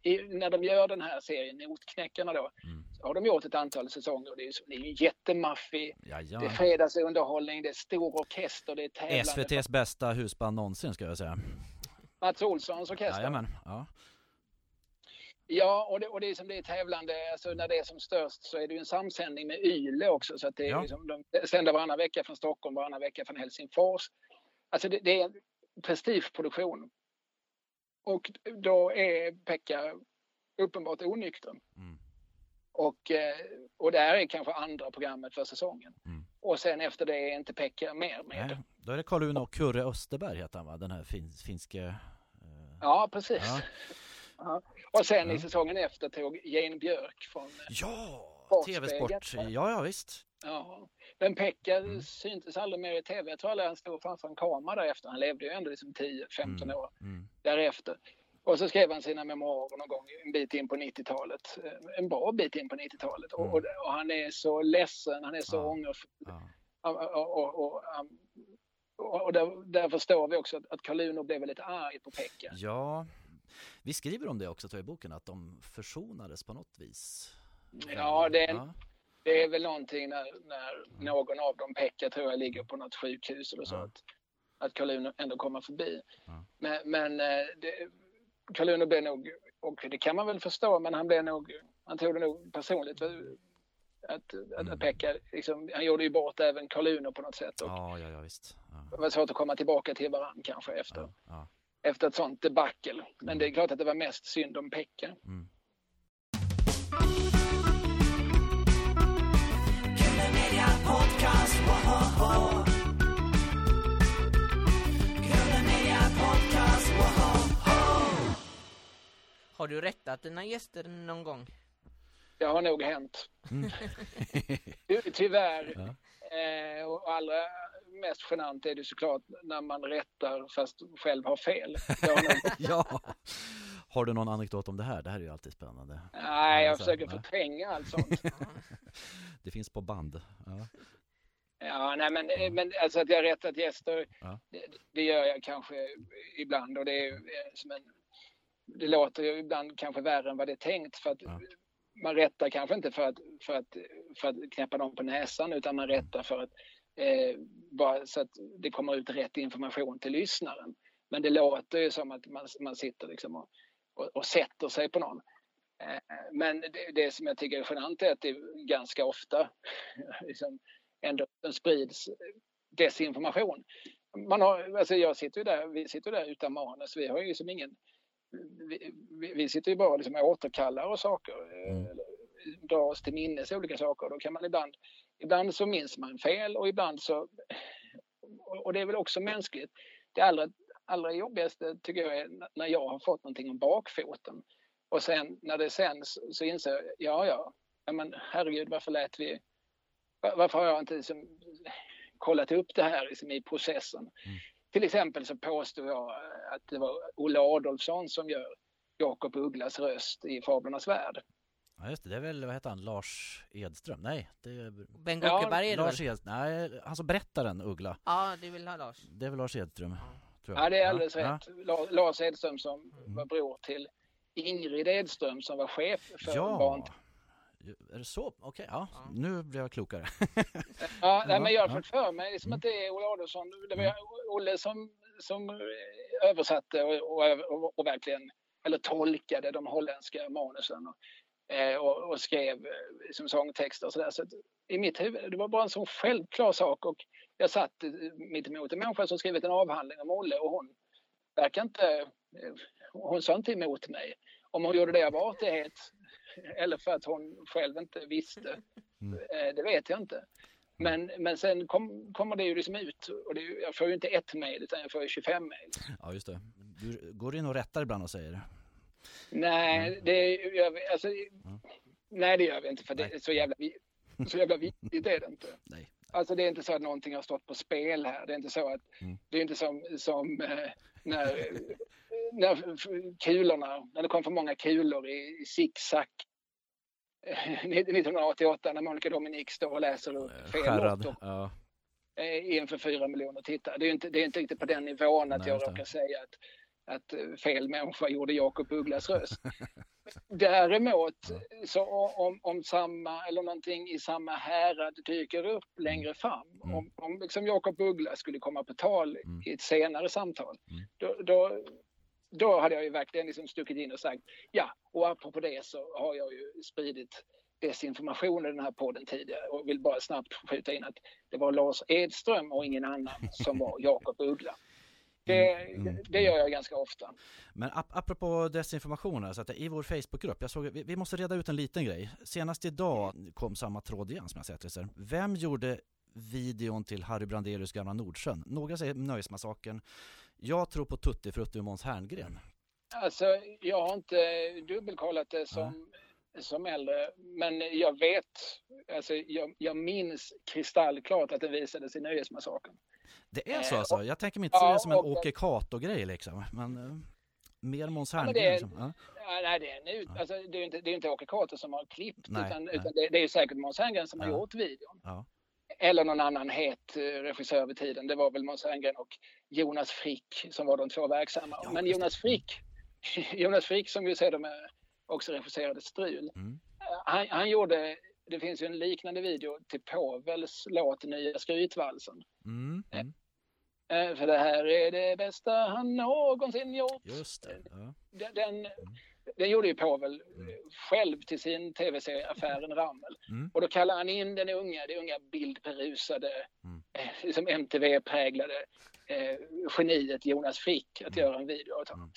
i, när de gör den här serien, Notknäckarna då, Mm. Har de gjort ett antal säsonger. Det är det är ju jättemaffig, det är fredagsunderhållning, det är stor orkester, det är tävlande. SVTs bästa husband någonsin ska jag säga. Mats Olssons orkester. Jajamän. Ja. Ja, och det, och det är som det är tävlande, alltså när det är som störst så är det ju en samsändning med Yle också. Så att det är Ja. liksom, de sänder varannan vecka från Stockholm, varannan vecka från Helsingfors. Alltså det, det är en prestigeproduktion. Och då är Pekka uppenbart onykter. Mm. Och, eh, och det här är kanske andra programmet för säsongen. Mm. Och sen efter det är inte Pekka mer med. Nej, då är det Karl Uno och Kurre Österberg heter han va? Den här fin, finske... eh, Ja, precis. Ja. <laughs> Ja. Och sen Ja. i säsongen efter tog Jane Björk från Ja! Sportspegeln. TV-sport. Ja, ja visst. Ja, men Pekka Mm. syntes aldrig mer i tv. Jag tror aldrig han stod framför en kamera därefter. Han levde ju ändå liksom 10-15 Mm. år Mm. därefter. Och så skrev han sina memoarer någon gång en bit in på 90-talet. Eh, En bra bit in på 90-talet. Och, Mm. och, och han är så ledsen, han är så Ja. ångerfull. Ja. Och, och, och, och, där, där förstår vi också att, att Carluno blev väldigt arg på Pekka. ja, vi skriver om det också tror jag, i boken, att de försonades på något vis. Ja, det är, Ja. det är väl någonting när, när någon av dem, Pekka tror jag, ligger på något sjukhus eller så. Ja. Att, att Carluno ändå kommer förbi. Ja. Men, men eh, det, Carluno blev nog, och det kan man väl förstå, men han blev nog, han tog det nog personligt. Att, att, Mm. att Pekka, liksom, han gjorde ju bort även Carluno på något sätt. Och Ja, ja, ja, visst. Ja. Det var svårt att komma tillbaka till varandra kanske efter, Ja, ja. efter ett sånt debacle. Men Mm. det är klart att det var mest synd om Pekka. Mm. Har du rättat dina gäster någon gång? Det har nog hänt. Mm. <laughs> Ty- Tyvärr. Ja. Eh, och allra mest genant är det såklart när man rättar fast själv har fel. Har <laughs> ja. Har du någon anekdot om det här? Det här är ju alltid spännande. nej, jag Alltså, försöker nej. förtränga allt sånt. <laughs> Det finns på band. Ja. Ja, nej, men, men alltså att jag har rättat gäster, Ja. det, det gör jag kanske ibland och det är eh, som en, det låter ju ibland kanske värre än vad det är tänkt för att Ja. man rättar kanske inte för att, för att, för att knäppa dem på näsan utan man rättar för att eh, bara så att det kommer ut rätt information till lyssnaren. Men det låter ju som att man, man sitter liksom och, och, och sätter sig på någon. Eh, Men det, det som jag tycker är genant är att det ganska ofta <laughs> liksom, ändå sprids desinformation. Man har, alltså jag sitter ju där, vi sitter där utan manus. Vi har ju som ingen... Vi, vi, sitter ju bara liksom och återkallar och saker. eh, Mm. Drar oss till minnes olika saker. Då kan man ibland... Ibland så minns man fel och ibland så... Och det är väl också mänskligt. Det allra, allra jobbigaste tycker jag är när jag har fått någonting om bakfoten. Och sen när det sänds så inser jag, ja ja, ja men herregud varför lät vi... var- Varför har jag inte liksom kollat upp det här liksom i processen? Mm. Till exempel så påstod jag att det var Olle Adolfsson som gör Jakob Ugglas röst i Fablernas värld. Ja just det, det är väl, vad heter han, Lars Edström? Nej, det är Bengt Ja, Åkerberg är det Lars väl? Edström, nej, han som berättaren Uggla. Ja, det vill ha Lars. Det är väl Lars Edström, tror jag. Ja, det är alldeles Ja, rätt. La- Lars Edström som var bror till Ingrid Edström som var chef för Ja, barn. Är det så? Okej, ja. Ja. nu blir jag klokare. Ja, <laughs> nej, men jag har fått för mig liksom Mm. att det är Olle Adolfsson. Det var Olle som, som eh, översatte och, och, och, verkligen eller tolkade de holländska manusen och, eh, och, och skrev eh, som sångtexter och sådär. Så att i mitt huvud, det var bara en sån självklar sak och jag satt eh, mitt emot en människa som skrivit en avhandling om Olle och hon verkar inte, eh, hon sa inte emot mig. Om hon gjorde det av artighet eller för att hon själv inte visste, Mm. eh, det vet jag inte. Men, men sen kom, kommer det ju liksom ut och det, jag får ju inte ett mejl utan jag får ju 25 mejl. Ja, just det. Du går in och rättar ibland och säger Nej, det gör vi, alltså, nej det gör vi inte för det är så jävla, så jävla viktigt är det inte. <laughs> nej. Alltså det är inte så att någonting har stått på spel här. Det är inte så att, Mm. det är inte som, som eh, när, när kulorna, när det kom för många kulor i, i zigzag eh, 1988 när Monica Dominic står och läser upp Eh, fel lotto Ja. eh, inför fyra miljoner tittare. Det är, inte, det är inte riktigt på den nivån att Nej, jag råkar säga att, att eh, fel människa gjorde Jakob Ugglas röst. <laughs> Däremot, så om, om samma eller någonting i samma härad dyker upp längre fram, Mm. om, om liksom Jakob Uggla skulle komma på tal Mm. i ett senare samtal, Mm. då, då, då hade jag ju verkligen liksom stuckit in och sagt ja, och apropå det så har jag ju spridit desinformation i den här podden tidigare och vill bara snabbt skjuta in att det var Lars Edström och ingen annan som var <laughs> Jakob Uggla. Det, Mm, mm, det gör jag ganska ofta. Men ap apropå desinformation, här, så att i vår Facebookgrupp, jag såg, vi, vi måste reda ut en liten grej. Senast idag kom samma tråd igen som jag sett. Vem gjorde videon till Harry Brandelius gamla Nordsjön? Några säger Nöjesmassakern. Jag tror på Tutti Frutti och Måns Herngren. Alltså, jag har inte dubbelkollat det som, som äldre, men jag vet, alltså, jag, jag minns kristallklart att det visades i Nöjesmassakern. Det är så Eh, alltså? Jag tänker mig inte ja, som en och- Åke Cato-grej liksom. Men eh, mer Måns Herngren. liksom. ja. Ja, nej, det är, en ut, alltså, det är inte, det är inte Åke Cato som har klippt, Nej, utan, nej. utan det, det är säkert Måns Herngren som har Ja. gjort videon. Ja. Eller någon annan het eh, regissör vid tiden. Det var väl Måns Herngren och Jonas Frick som var de två verksamma. Ja, Men. Jonas Frick, <laughs> Jonas Frick som ju sedermera också regisserade Strul, Mm. han, han gjorde, det finns ju en liknande video till Povels låt Nya skrytvalsen. Mm. Mm. Eh, För det här är det bästa han någonsin gjort. Just det. Ja. Den, den, den gjorde ju Povel Mm. själv till sin tv-serie Affären Rammel. Mm. Och då kallar han in den unga, det unga bildberusade, Mm. eh, liksom MTV-präglade eh, geniet Jonas Frick att Mm. göra en video åt honom.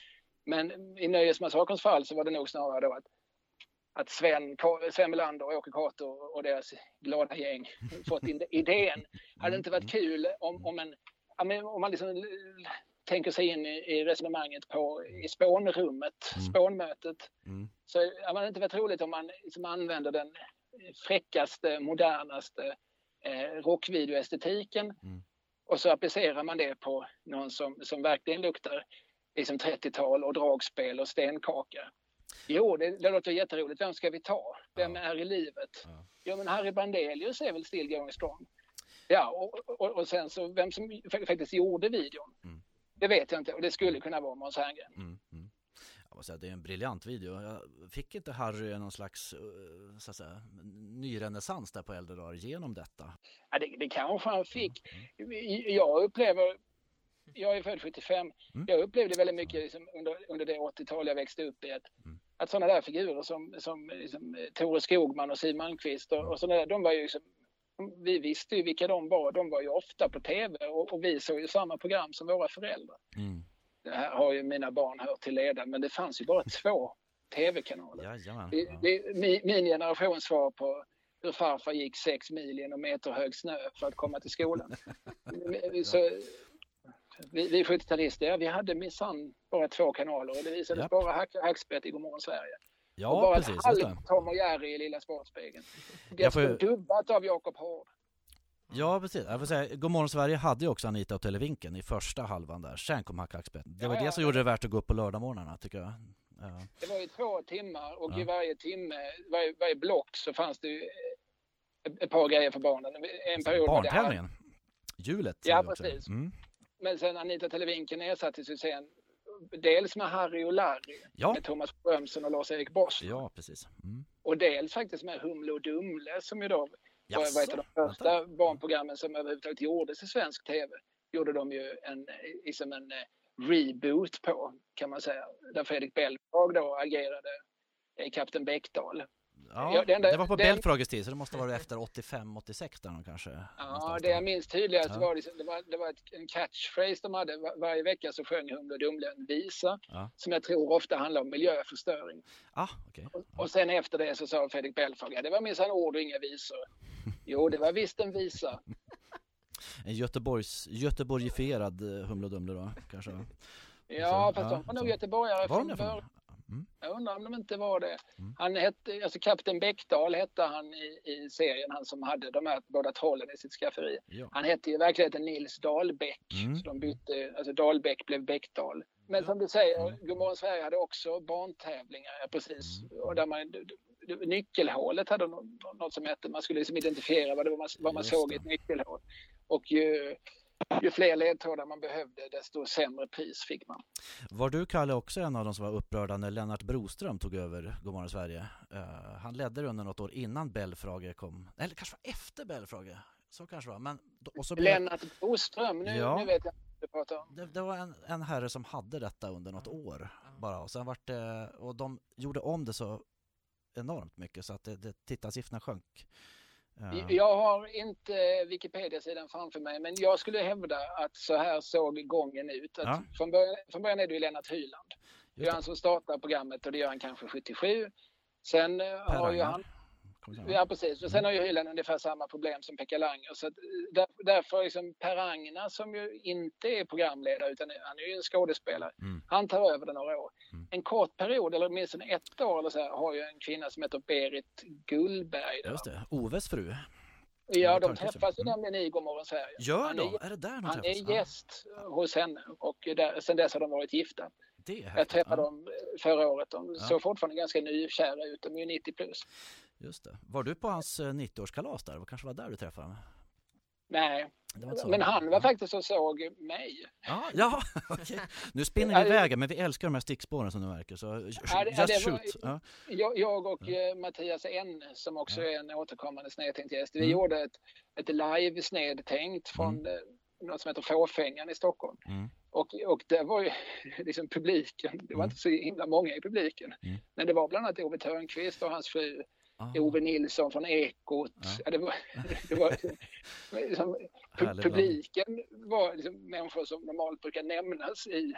Mm. Men i Nöjesmassakerns fall så var det nog snarare då att, att Sven, Sven Melander och Åke Cato och deras glada gäng fått in <laughs> idén. Hade det inte varit kul om, om, en, ja, men om man liksom tänker sig in i, resonemanget på i spånrummet, Mm. spånmötet. Mm. Så ja, det hade inte varit roligt om man liksom använder den fräckaste, modernaste eh, rockvideoestetiken Mm. och så applicerar man det på någon som, som verkligen luktar liksom 30-tal och dragspel och stenkaka. Jo, det, det låter jätteroligt. Vem ska vi ta? Vem Ja. är i livet? Ja. Ja, men Harry Brandelius är väl still going strong. Ja, och, och, och sen så vem som fa- faktiskt gjorde videon, Mm. det vet jag inte. Och det skulle kunna vara Måns Herngren. Mm, mm. Jag måste säga, det är en briljant video. Jag fick inte Harry någon slags eh, så att säga, nyrenässans där på äldre dagar genom detta? Ja, det, det kanske han fick. Mm. Jag upplever, jag är född 75, Mm. jag upplevde väldigt mycket liksom, under, under det 80-tal jag växte upp i att, Mm. att sådana där figurer som, som liksom, Tore Skogman och Siw Malmkvist och, och sådana där, de var ju liksom, vi visste ju vilka de var. De var ju ofta på tv och, och vi såg ju samma program som våra föräldrar. Mm. Det här har ju mina barn hört till leda, men det fanns ju bara två tv-kanaler. Ja. det är mi- min generations svar på hur farfar gick sex mil genom meterhög snö för att komma till skolan. <laughs> Så, vi, vi 70-talister, ja, vi hade minsann bara två kanaler och det visades Japp. bara hack, hackspett i Godmorgon Sverige. Och ja, bara precis. det. halvt Tom och Jerry i Lilla Sportspegeln. Jag får dubbat av Jakob Hård. Ja, precis. Jag får säga, Godmorgon Sverige hade ju också Anita och Televinken i första halvan där. Sen kom Hack Hackspett. Det var Ja, det som ja. gjorde det värt att gå upp på lördagmorgnarna, tycker jag. Ja. Det var ju två timmar och i varje timme, varje, varje block så fanns det ju ett, ett par grejer för barnen. En period det Barntävlingen. Hjulet. Ja, precis. Mm. men sen Anita Televinken ersattes ju sen dels med Harry och Larry, Ja. med Thomas Brömsen och Lars-Erik Bossman. ja, precis. Mm. Och dels faktiskt med Humle och Dumle som ju då var, var ett av de Jaså, första vänta. barnprogrammen som överhuvudtaget gjordes i svensk tv. Gjorde de ju en, liksom en eh, reboot på, kan man säga. Där Fredrik Belfrage då agerade eh, Kapten Bäckdal. Ja, Ja, det enda- det var på den- Belfrages tid, så det måste vara efter 85-86 där kanske. Ja, det jag minns tydligast Ja. var, liksom, det var, det var ett, en catchphrase de hade. Var, varje vecka så sjöng Humle och Dumle en visa Ja. som jag tror ofta handlar om miljöförstöring. Ah, okej. Och, och sen efter det så sa Fredrik Belfrage, ja, det var minsann ord och inga visor. <laughs> Jo, det var visst en visa. En Göteborgs, Göteborgifierad eh, Humle och Dumle då, kanske? Ja, Så, fast ja, de var nog göteborgare Var från början. Mm. Jag undrar om de inte var det. Mm. Han hette, alltså Kapten Bäckdal hette han i, i serien, han som hade de här båda trollen i sitt skafferi. Ja. Han hette ju i verkligheten Nils Dahlbäck, Mm. så de bytte, alltså Dahlbäck blev Bäckdal. Men som du säger, Godmorgon Sverige hade också barntävlingar, precis. Mm. Och där man, nyckelhålet hade nå- något som hette, man skulle liksom identifiera vad, det var man, vad man Just såg i ett nyckelhål. Och ju, ju fler ledtrådar man behövde, desto sämre pris fick man. Var du, Kalle, också en av de som var upprörda när Lennart Broström tog över Godmorgon Sverige? Eh, han ledde det under något år innan Belfrage kom, eller kanske var efter Belfrage, så kanske det var. Men, och så blev, Lennart Boström, nu, Ja. nu vet jag du pratar om. det, det var en, en herre som hade detta under något år bara och sen vart det, och de gjorde om det så enormt mycket så att det, det tittarsiffrorna sjönk. Jag har inte Wikipedia-sidan framför mig, men jag skulle hävda att så här såg gången ut. Att Ja. från, början, från början är det ju Lennart Hyland. Det är han som startar programmet och det gör han kanske 77. Sen eh, Per har ju han, Ja precis, och sen har ju Hyland ungefär samma problem som Pekka Langer. Så eh, där, därför liksom Per Ragnar som ju inte är programledare utan han är ju en skådespelare. Mm. Han tar över det några år. Mm. En kort period, eller åtminstone ett år eller så här, har ju en kvinna som heter Berit Gullberg. där. Just det, Oves fru. Ja, de träffas ju mm. nämligen i Godmorgon Sverige. Gör de? Är, Är det där de han träffas? är gäst hos henne och där, sen dess har de varit gifta. Det är Jag träffade Ja, dem förra året. De Ja. såg fortfarande ganska nykära ut. De är ju 90 plus. Just det. Var du på hans eh, 90-årskalas där? Det kanske var där du träffade honom? Nej, var men han var faktiskt och såg mig. Ja, ja <laughs> okej. Nu spinner vi iväg men vi älskar de här stickspåren som du märker. Så just Ja, det- var- shoot. Ja. Jag, jag och eh, Mattias N som också är en återkommande snedtänkt gäst. Vi Mm. gjorde ett, ett live snedtänkt från eh, något som heter Fåfängan i Stockholm. Mm. Och, och det var ju <laughs> liksom publiken, det var Mm. inte så himla många i publiken. Mm. Men det var bland annat Ove Thörnqvist och hans fru Ah, Ove Nilsson från Ekot. Ja. Ja. det var, <laughs> det var liksom, pu- Härlig publiken var liksom människor som normalt brukar nämnas i,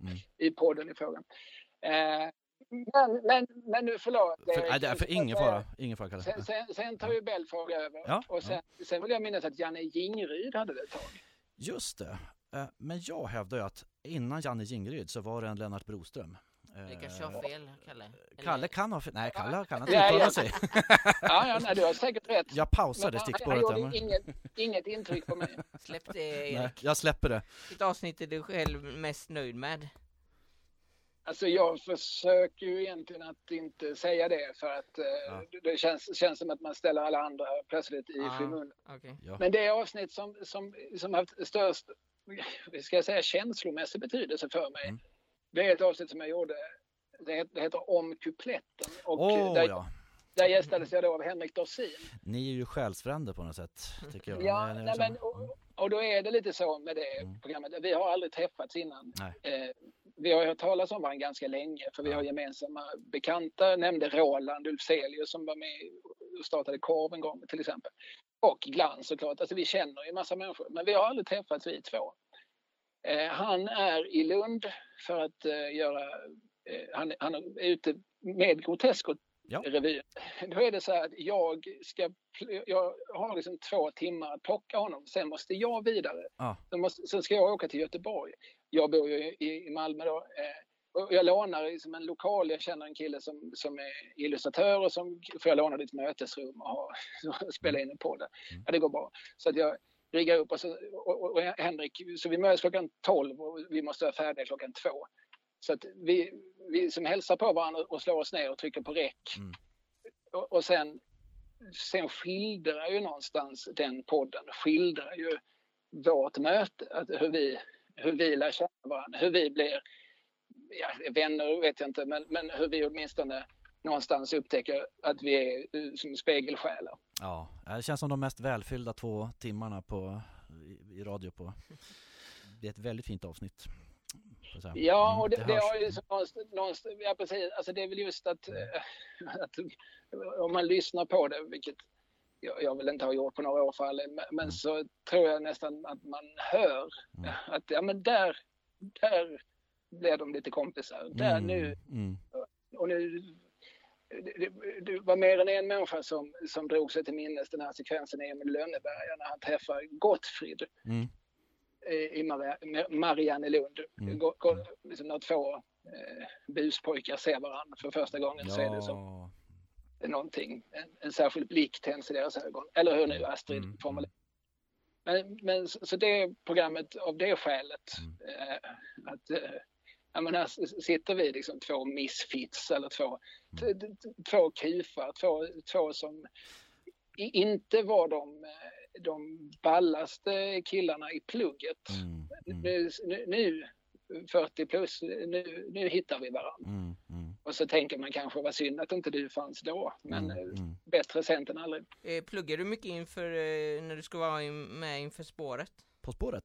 Mm. <laughs> i podden i frågan. Eh, men, men, men nu förlåt. För, eh, det är för ingen fara. Ingen fara Kalle. Sen, sen, sen tar ju Belfrage över. Ja, och sen, sen vill jag minnas att Janne Jingryd hade det ett tag. Just det. Eh, Men jag hävdar ju att innan Janne Jingeryd så var det en Lennart Broström. Det kanske har fel, Kalle. Eller- Kalle kan ha fel. Nej, Kalle kan inte Ja, uttala sig. <laughs> Ja, ja nej, du har säkert rätt. Jag pausade stickspåret Han gjorde inget, inget intryck på mig. <laughs> Släpp det Nej, Erik. jag släpper det. Vilket avsnitt är du själv mest nöjd med? Alltså jag försöker ju egentligen att inte säga det för att eh, Ja. det känns, känns som att man ställer alla andra plötsligt i Ah. skymundan. Okej. Ja. Men det avsnitt som, som, som haft störst, ska jag säga, känslomässig betydelse för mig, Mm. Det är ett avsnitt som jag gjorde, det heter, det heter Om kupletten. Och eh, där, ja. där gästades jag då av Henrik Dorsin. Ni är ju själsfränder på något sätt, tycker jag. Ja, nej, liksom- men, och, och då är det lite så med det Mm. programmet. Vi har aldrig träffats innan. Eh, vi har hört talas om varandra ganska länge för vi Ja. har gemensamma bekanta. Jag nämnde Roland Ulfzelius som var med och startade Korv en gång till exempel. Och Glans såklart. Alltså vi känner ju massa människor men vi har aldrig träffats vi två. Eh, han är i Lund för att eh, göra, eh, han, han är ute med Grotesco Ja. revyn. Då är det så här att jag ska, jag har liksom två timmar att plocka honom. Sen måste jag vidare. Ja. Sen, måste, sen ska jag åka till Göteborg. Jag bor ju i, i Malmö då. Eh, och jag lånar liksom en lokal. Jag känner en kille som, som är illustratör och som får jag låna ditt mötesrum och, och <laughs> spela in en podd. Mm. Ja, det går bra. Så att jag riggar upp och, så, och, och, och Henrik, så vi möts klockan 12 och vi måste vara färdiga klockan två. Så att vi, vi som hälsar på varandra och slår oss ner och trycker på räck. Mm. Och, och sen, sen skildrar ju någonstans den podden, skildrar ju vårt möte, att hur, vi, hur vi lär känna varandra, hur vi blir ja, vänner vet jag inte, men, men hur vi åtminstone någonstans upptäcker att vi är eh, som spegelsjälar. Ja, det känns som de mest välfyllda två timmarna på, i, i radio på. Det är ett väldigt fint avsnitt. Ja, Mm, och det, det hörs. har ju någonstans, någonstans, ja precis, alltså det är väl just att, eh, <laughs> att om man lyssnar på det, vilket jag, jag vill inte ha gjort på några år för all men, Mm. så tror jag nästan att man hör Mm. att ja men där, där blir de lite kompisar. Där Mm, nu, Mm. och nu det, det, var mer än en människa som, som drog sig till minnes den här sekvensen i Emil Lönneberga när han träffar Gottfrid Mm. eh, i Maria- Mariannelund. Mm. Liksom när två eh, buspojkar ser varandra för första gången så är det som Ja, någonting, en, en särskild blick tänds i deras ögon. Eller hur nu Astrid Mm, formulerar. Men, men så så det programmet av det skälet Mm. eh, att eh, jag menar, s- sitter vi liksom två misfits eller två, Mm. två kufar, två, två som inte var de, de ballaste killarna i plugget. mm, mm, Nu, nu, nu 40 plus, nu, nu hittar vi varandra. mm, mm, Och så tänker man kanske vad synd att inte du fanns då. Men mm, eh, mm. bättre sent än aldrig. Eh, pluggar du mycket inför, eh, när du ska vara in, med inför spåret? På spåret?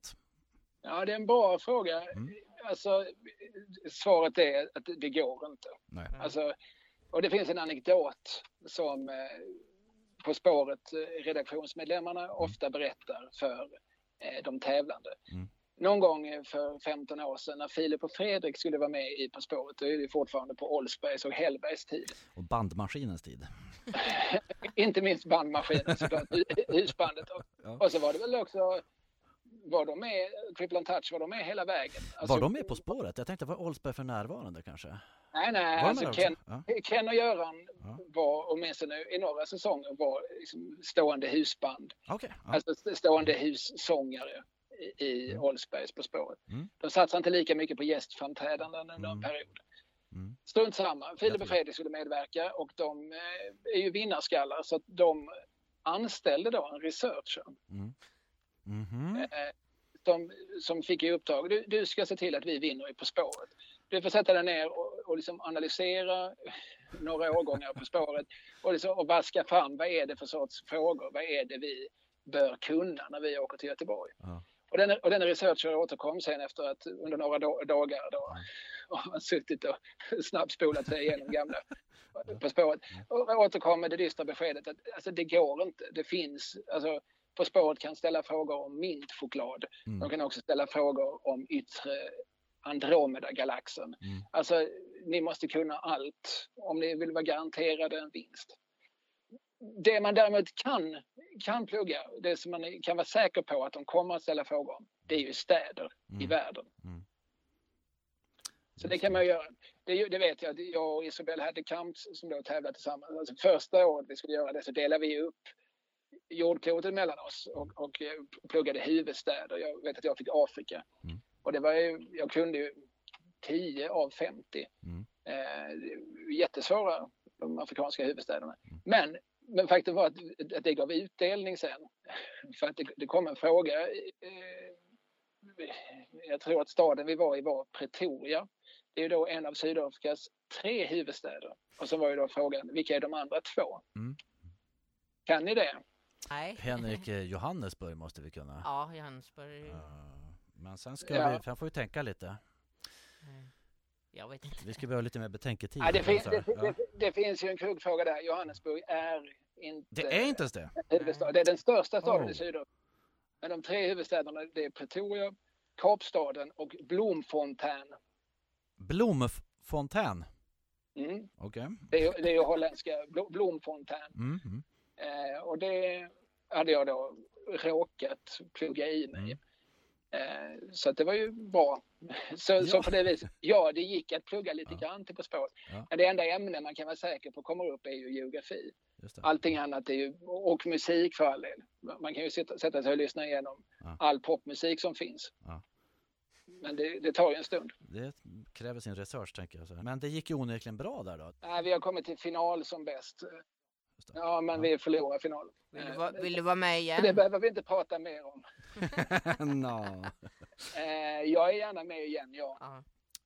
Ja, det är en bra fråga. Mm. Alltså, svaret är att det går inte. Nej. Alltså, och det finns en anekdot som eh, På spåret eh, redaktionsmedlemmarna ofta berättar för eh, de tävlande. Mm. Någon gång för 15 år sedan när Filip och Fredrik skulle vara med i På spåret, då är det fortfarande på Olsbergs och Hellbergs tid. Och bandmaskinens tid. <laughs> Inte minst bandmaskinen såklart, <laughs> husbandet. Och, Ja. och så var det väl också, var de med, Triple Touch, var de med hela vägen? Alltså, Var de med På spåret? Jag tänkte var Oldsberg för närvarande kanske? Nej, nej, alltså? Ken, Ja. Ken och Göran Ja. var åtminstone i några säsonger var liksom stående husband. Okej. ja. Alltså st- stående hussångare i, i Mm. Oldsbergs På spåret. Mm. De satsade inte lika mycket på gästframträdanden under en Mm. period. Mm. Strunt samma. Filip och Fredrik skulle medverka och de eh, är ju vinnarskallar så att de anställde då en researcher Mm. Mhm. eh, som, som fick i uppdrag, du, du ska se till att vi vinner i På spåret. Du får sätta dig ner och, och liksom analysera <laughs> några årgångar På spåret och, liksom, och vaska fram vad är det för sorts frågor, vad är det vi bör kunna när vi åker till Göteborg. Ja. Och den, och den researcher återkom sen efter att under några do, dagar då och <laughs> har suttit och <laughs> snabbspolat sig igenom gamla På spåret och återkom med det dystra beskedet att alltså, det går inte. Det finns, alltså, På spåret kan ställa frågor om mintchoklad. De Mm. kan också ställa frågor om yttre Andromeda-galaxen. Mm. Alltså, ni måste kunna allt om ni vill vara garanterade en vinst. Det man däremot kan, kan plugga, det som man kan vara säker på att de kommer att ställa frågor om, det är ju städer i Mm. världen. Mm. Så det kan man göra. Det, det vet jag att jag och Isabel hade kamp som då tävlade tillsammans. Alltså första året vi skulle göra det så delade vi upp jordklotet mellan oss och, och eh, pluggade huvudstäder. Jag vet att jag fick Afrika. Mm. Och det var ju, jag kunde ju 10 av 50. Mm. Eh, jättesvåra, de afrikanska huvudstäderna. Mm. Men, men faktum var att, att det gav utdelning sen. <laughs> För att det, det kom en fråga. Eh, jag tror att staden vi var i var Pretoria. Det är då en av Sydafrikas tre huvudstäder. Och så var ju då frågan, vilka är de andra två? Mm. Kan ni det? Nej. Henrik eh, Johannesburg måste vi kunna. Ja, Johannesburg. Eh, Men sen ska Ja. vi, sen får vi tänka lite. eh, Jag vet inte. Vi ska behöva lite mer betänketid. Ja, det, fin- det, Ja. det, det finns ju en kuggfråga där. Johannesburg är inte Det är inte ens det? huvudstad. Det är den största staden Oh. i Sydafrika. Men de tre huvudstäderna det är Pretoria, Kapstaden och Bloemfontein. Blomfontän? Mm. Okej. Det, är, det är ju holländska Blo- Bloemfontein. Mm. Mm. Eh, och det hade jag då råkat plugga i mig. Mm. Eh, så att det var ju bra. <laughs> Så, så Ja. på det viset, ja det gick att plugga lite Ja. grann till På spåret. Ja. Men det enda ämne man kan vara säker på kommer upp är ju geografi. Allting annat är ju, och musik för all del. Man kan ju sitta, sätta sig och lyssna igenom Ja. all popmusik som finns. Men det, det tar ju en stund. Det kräver sin research tänker jag. Så. Men det gick ju onekligen bra där då. Nej, vi har kommit till final som bäst. Just det. Ja, men Ja. vi förlorar finalen. Vill du, Eh, va, vill du vara med Det igen? behöver vi inte prata mer om. <laughs> <laughs> Nå. Eh, jag är gärna med igen, ja. Ja.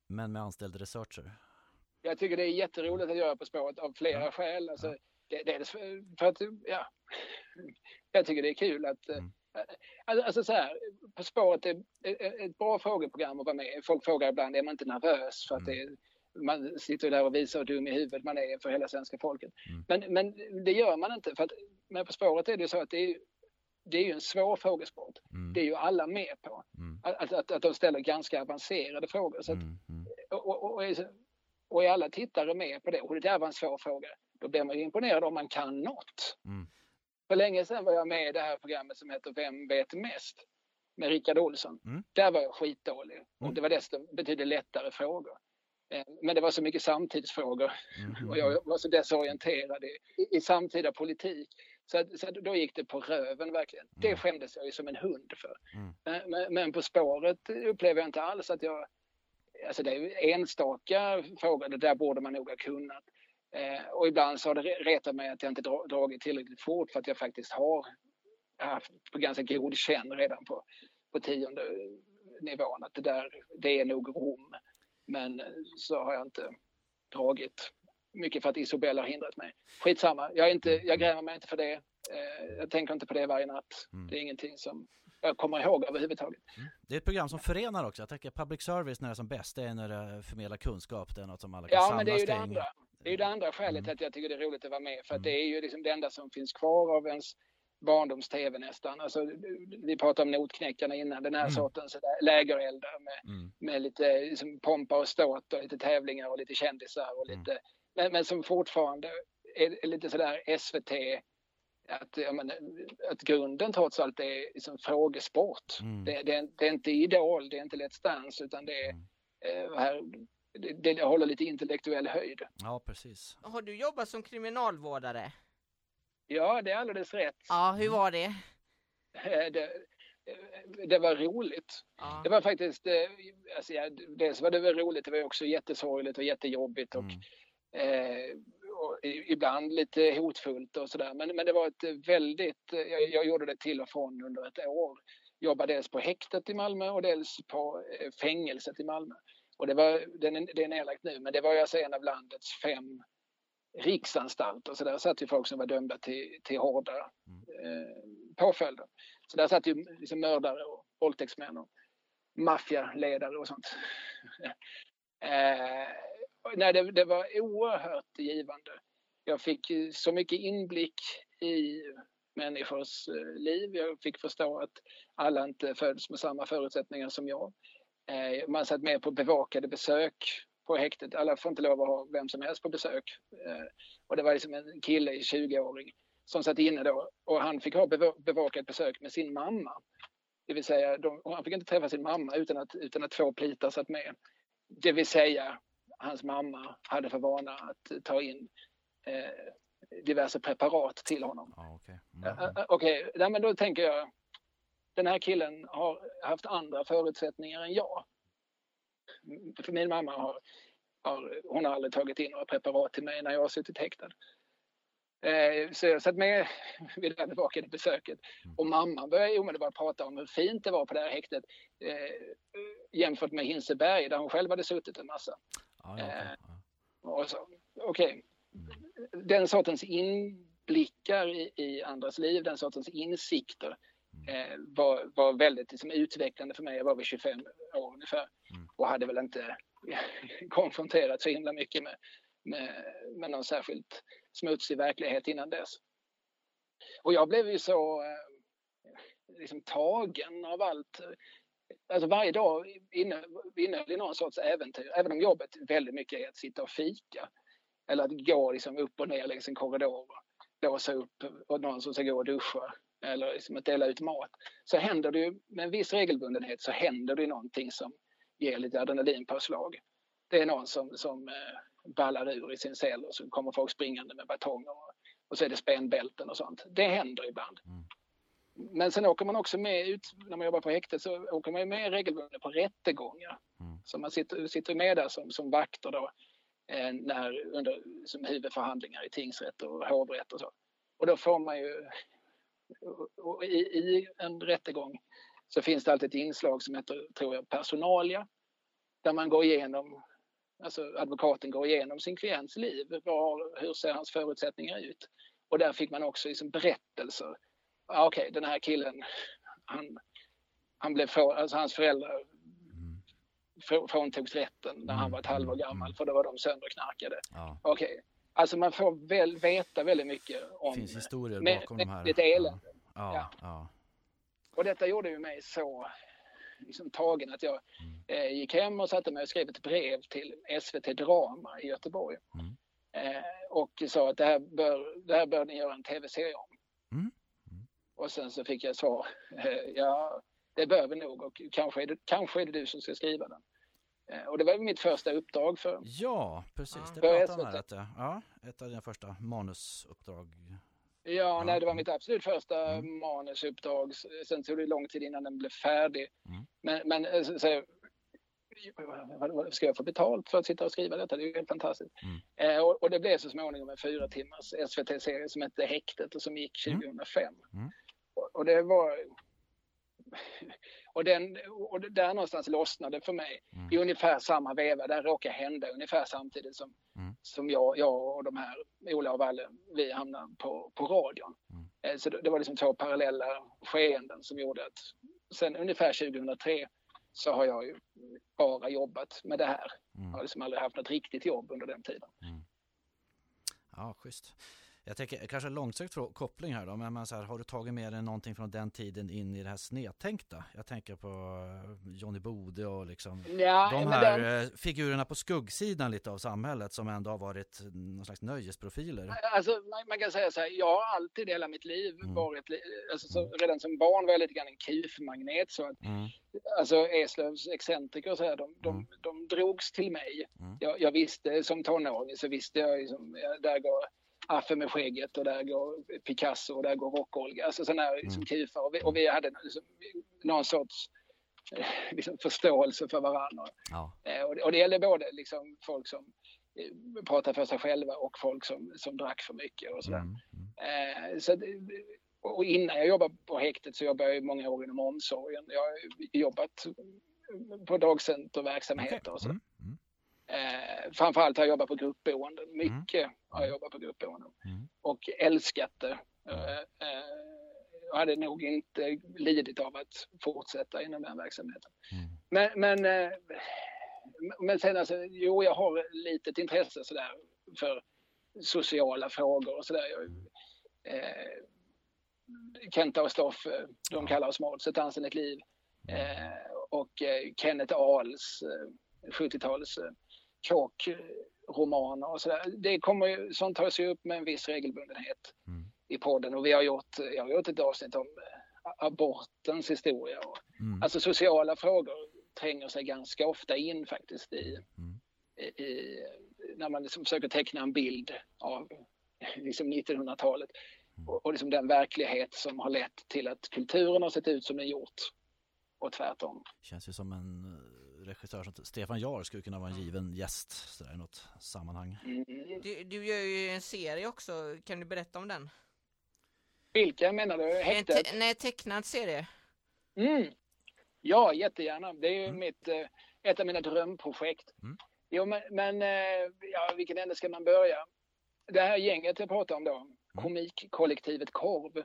Men med anställd researcher. Jag tycker det är jätteroligt att göra På spåret av flera Ja. skäl. Alltså, Ja. det, det är för att, ja. <laughs> Jag tycker det är kul att, eh, Mm. alltså, alltså så här, På spåret är ett bra frågeprogram att vara med. Folk frågar ibland, är man inte nervös för att Mm. det är, man sitter där och visar hur dum i huvudet man är för hela svenska folket. Mm. Men, men det gör man inte för att med På spåret är det ju så att det är, det är ju en svår frågesport. Mm. Det är ju alla med på. Mm. Att, att, att de ställer ganska avancerade frågor. Så att, Mm. Mm. och, och, och, och är alla tittare med på det, och det där var en svår fråga, då blir man ju imponerad om man kan något. Mm. För länge sedan var jag med i det här programmet som heter Vem vet mest? Med Rickard Olsson. Mm. Där var jag skitdålig. Och Mm. det var dessutom betydligt lättare frågor. Eh, Men det var så mycket samtidsfrågor Mm. och jag var så desorienterad i, i samtida politik. Så, att, så att då gick det på röven verkligen. Det Mm. skämdes jag ju som en hund för. Mm. Men, men, men På spåret upplever jag inte alls att jag... Alltså det är enstaka frågor, det där borde man nog ha kunnat. Eh, och ibland så har det re- retat mig att jag inte dra, dragit tillräckligt fort för att jag faktiskt har haft på ganska god känn redan på, på tionde nivån att det där, det är nog Rom. Men så har jag inte dragit mycket för att Isabella har hindrat mig. Skitsamma, jag, är inte, jag grämer mig inte för det. Eh, jag tänker inte på det varje natt. Mm. Det är ingenting som jag kommer ihåg överhuvudtaget. Det är ett program som förenar också. Jag tänker public service när det är som bäst, det är när det förmedlar kunskap. Det är något som alla kan Ja, samlas men det är ju det andra. Det är ju det andra skälet Mm. att jag tycker det är roligt att vara med. För att Mm. det är ju liksom det enda som finns kvar av ens barndoms-tv nästan. Alltså, vi pratade om Notknäckarna innan, den här Mm. sortens lägereldar med, Mm. med lite liksom, pompa och ståt och lite tävlingar och lite kändisar och Mm. lite, men, men som fortfarande är, är lite sådär SVT, att, jag menar, att grunden trots allt är liksom frågesport. Mm. Det, det, är, det är inte Idol, det är inte Let's Dance utan det är Mm. eh, här, det, det håller lite intellektuell höjd. Ja, precis. Har du jobbat som kriminalvårdare? Ja, det är alldeles rätt. Ja, hur var det? Eh, Det, eh, det var roligt. Ja. Det var faktiskt, eh, alltså, dels var det väl roligt, det var också jättesorgligt och jättejobbigt och, Mm. eh, och ibland lite hotfullt och sådär. Men, men det var ett väldigt, jag, jag gjorde det till och från under ett år. Jobbade dels på häktet i Malmö och dels på fängelset i Malmö. Och det, var, den är, det är nedlagt nu, men det var alltså en av landets fem riksanstalter. Så där satt ju folk som var dömda till, till hårda eh, påföljder. Så där satt ju liksom mördare och våldtäktsmän och maffialedare och sånt. <laughs> eh, och nej, det, det var oerhört givande. Jag fick så mycket inblick i människors eh, liv. Jag fick förstå att alla inte föds med samma förutsättningar som jag. Eh, man satt med på bevakade besök på häktet. Alla får inte lov att ha vem som helst på besök. Eh, och det var liksom en kille i 20-åring som satt inne då och han fick ha bev- bevakat besök med sin mamma. Det vill säga, de, han fick inte träffa sin mamma utan att, utan att två plitar satt med. Det vill säga, hans mamma hade för vana att ta in eh, diverse preparat till honom. Ja, okej. Ja, Mm. ja, Okej, nej, men då tänker jag, den här killen har haft andra förutsättningar än jag. För min mamma har, har, hon har aldrig tagit in några preparat till mig när jag har suttit häktad. Eh, Så jag satt med vid det här bevakade besöket och mamma började omedelbart prata om hur fint det var på det här häktet eh, jämfört med Hinseberg där hon själv hade suttit en massa. Ja, ja, okej. eh, så, okej. Den sortens inblickar i, i andras liv, den sortens insikter eh, var, var väldigt liksom, utvecklande för mig. Jag var vid 25 år ungefär Mm. och hade väl inte <laughs> konfronterat så himla mycket med, med, med någon särskilt smutsig verklighet innan dess. Och jag blev ju så eh, liksom, tagen av allt. Alltså varje dag inne- innehöll någon sorts äventyr, även om jobbet väldigt mycket är att sitta och fika. Eller att gå liksom upp och ner längs en korridor och låsa upp och någon som ska gå och duscha. Eller liksom att dela ut mat. Så händer det ju, med en viss regelbundenhet så händer det någonting som ger lite adrenalinpåslag. Det är någon som, som eh, ballar ur i sin cell och så kommer folk springande med batonger och, och så är det spännbälten och sånt. Det händer ibland. Mm. Men sen åker man också med ut, när man jobbar på häktet så åker man med regelbundet på rättegångar. Mm. Så man sitter, sitter med där som, som vakter då eh, när, under som huvudförhandlingar i tingsrätt och hovrätt och så. Och då får man ju, och, i, i en rättegång så finns det alltid ett inslag som heter, tror jag, personalia. Där man går igenom, alltså advokaten går igenom sin klients liv. Var, hur ser hans förutsättningar ut? Och där fick man också liksom berättelser. Ah, Okej, den här killen, han, han blev för, alltså hans föräldrar Mm. frå- fråntogs rätten när han var ett halvår gammal för då var de sönderknarkade. Ja. Okej, alltså man får väl veta väldigt mycket Det om finns historier med- bakom de här. elände. Ja, Ja. ja. Och detta gjorde ju mig så liksom, tagen att jag Mm. eh, gick hem och satte mig och skrev ett brev till SVT Drama i Göteborg. Mm. Eh, och sa att det här bör, det här bör ni göra en tv-serie om. Mm. Och sen så fick jag svar, eh, ja det bör vi nog och kanske är, det, kanske är det du som ska skriva den. Eh, och det var mitt första uppdrag för, Ja, precis. Ja. Det pratar om här. Att, ja, ett av dina första manusuppdrag. Ja, nej, det var mm. mitt absolut första Mm. manusuppdrag. Sen tog det lång tid innan den blev färdig. Mm. Men, men eh, så, så, vad, ska jag få betalt för att sitta och skriva detta? Det är ju helt fantastiskt. Mm. Eh, och, och det blev så småningom en fyra timmars SVT-serie som hette Häktet och som gick Mm. 2005. Mm. Och, och det var... Och, den, och där någonstans lossnade för mig Mm. i ungefär samma veva. Det råkade hända ungefär samtidigt som, Mm. som jag, jag och de här, Ola och Valle, vi hamnade på, på radion. Mm. Eh, Så det, det var liksom två parallella skeenden som gjorde att sen ungefär 2003 så har jag ju bara jobbat med det här. Jag Mm. har liksom aldrig haft något riktigt jobb under den tiden. Ja, schysst. Jag tänker kanske en långsökt koppling här då, men, men så här, har du tagit med dig någonting från den tiden in i det här snedtänkta? Jag tänker på eh, Johnny Bode och liksom Ja, de här den, eh, figurerna på skuggsidan lite av samhället som ändå har varit någon slags nöjesprofiler. alltså, man, kan säga så här, jag har alltid hela mitt liv Mm. varit, alltså, så, redan som barn var jag lite grann en kufmagnet så att Mm. alltså Eslövs excentriker och så här, de, de, Mm. de drogs till mig. Mm. Jag, jag visste som tonåring så visste jag liksom, där går Affe med skägget och där går Picasso och där går Rock-Olga. Alltså sådana här liksom, Mm. kufar. Och vi, och vi hade liksom, någon sorts eh, liksom, förståelse för varandra. Ja. Eh, och, det, och det gäller både liksom, folk som eh, pratar för sig själva och folk som, som drack för mycket och sådär. Mm. Mm. Så och innan jag jobbade på häktet så jobbade jag många år inom omsorgen. Jag har jobbat på dagcenterverksamheter Okej. och så. Mm. Mm. Eh, framförallt har jag jobbat på gruppboenden. Mycket har jag jobbat på gruppboenden. Mm. Och älskat det. Eh, eh, jag hade nog inte lidit av att fortsätta inom den verksamheten. Mm. Men, men, eh, men sen alltså, jo jag har litet intresse sådär för sociala frågor och sådär. Eh, Kenta och Stoffe, de Ja. kallar oss Måls, ett anständigt liv. Mm. Eh, och eh, Kenneth Ahls eh, 70-tals kåkromaner och sådär. Det kommer ju, sånt tas ju upp med en viss regelbundenhet Mm. i podden och vi har gjort, jag har gjort ett avsnitt om eh, abortens historia. Och, Mm. Alltså sociala frågor tränger sig ganska ofta in faktiskt i, Mm. i, i när man liksom försöker teckna en bild av <laughs> liksom 1900-talet Mm. och, och liksom den verklighet som har lett till att kulturen har sett ut som den gjort och tvärtom. Känns ju som en regissör som Stefan Jahr skulle kunna vara en given gäst sådär, i något sammanhang. Mm. Du, du gör ju en serie också, kan du berätta om den? Vilka menar du? Häktet? te- nej, tecknad serie. Mm. Ja, jättegärna. Det är ju Mm. mitt, eh, ett av mina drömprojekt. Mm. Jo, men, men eh, ja, vilken ände ska man börja? Det här gänget jag pratar om då, Mm. komikkollektivet Korv.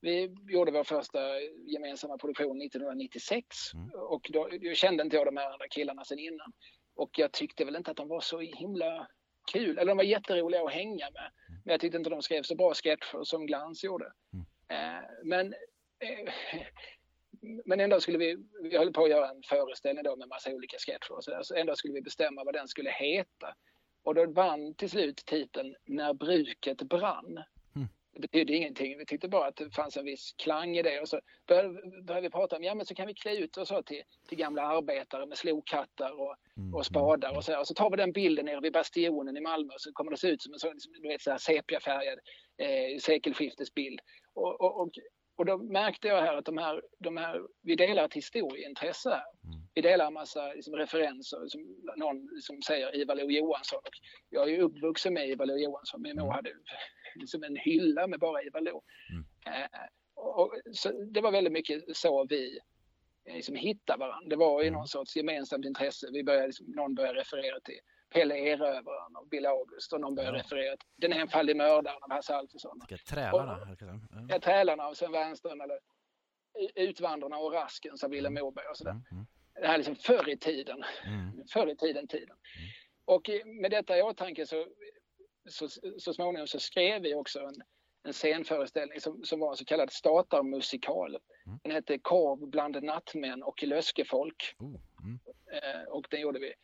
Vi gjorde vår första gemensamma produktion 1996 Mm. och då, då kände inte jag de här andra killarna sedan innan. Och jag tyckte väl inte att de var så himla kul, eller de var jätteroliga att hänga med. Men jag tyckte inte de skrev så bra sketcher som Glans gjorde. Mm. Eh, men eh, men ändå skulle vi, vi höll på att göra en föreställning då med massa olika sketcher och sådär, så ändå skulle vi bestämma vad den skulle heta. Och då vann till slut titeln När bruket brann. Det betydde ingenting, vi tyckte bara att det fanns en viss klang i det och så började, började vi prata om, ja men så kan vi klä ut oss till, till gamla arbetare med slokattar och, Mm. och spadar och så. Och så tar vi den bilden nere vid Bastionen i Malmö och så kommer det se ut som en sån liksom, du vet, så här sepiafärgad eh, sekelskiftesbild. Och, och, och, och då märkte jag här att de här, de här vi delar ett historieintresse. Mm. Vi delar en massa liksom, referenser, som någon som säger Ivar Lo-Johansson. Och Jag är ju uppvuxen med Ivar Lo-Johansson, min mor Mm. hade liksom en hylla med bara Ivar Lo. Mm. Eh, och, och, så det var väldigt mycket så vi eh, liksom hittade varandra. Det var ju Mm. någon sorts gemensamt intresse. Vi började, liksom, någon började referera till Pelle Erövraren och Bill August och någon började Ja. referera till Den enfaldige mördaren av Hasse Alfredson. Trälarna. det. Ja. Trälarna av Sven Wernström eller Utvandrarna och Rasken av Vilhelm Moberg och sådär. Mm, mm, Det här liksom förr i tiden. mm. Förr i tiden, tiden. Och eh, med detta i åtanke så, så, så småningom så skrev vi också en, en scenföreställning som, som var en så kallad statarmusikal. Mm. Den hette Korv bland nattmän och löskefolk. Oh, mm. Eh, och den gjorde vi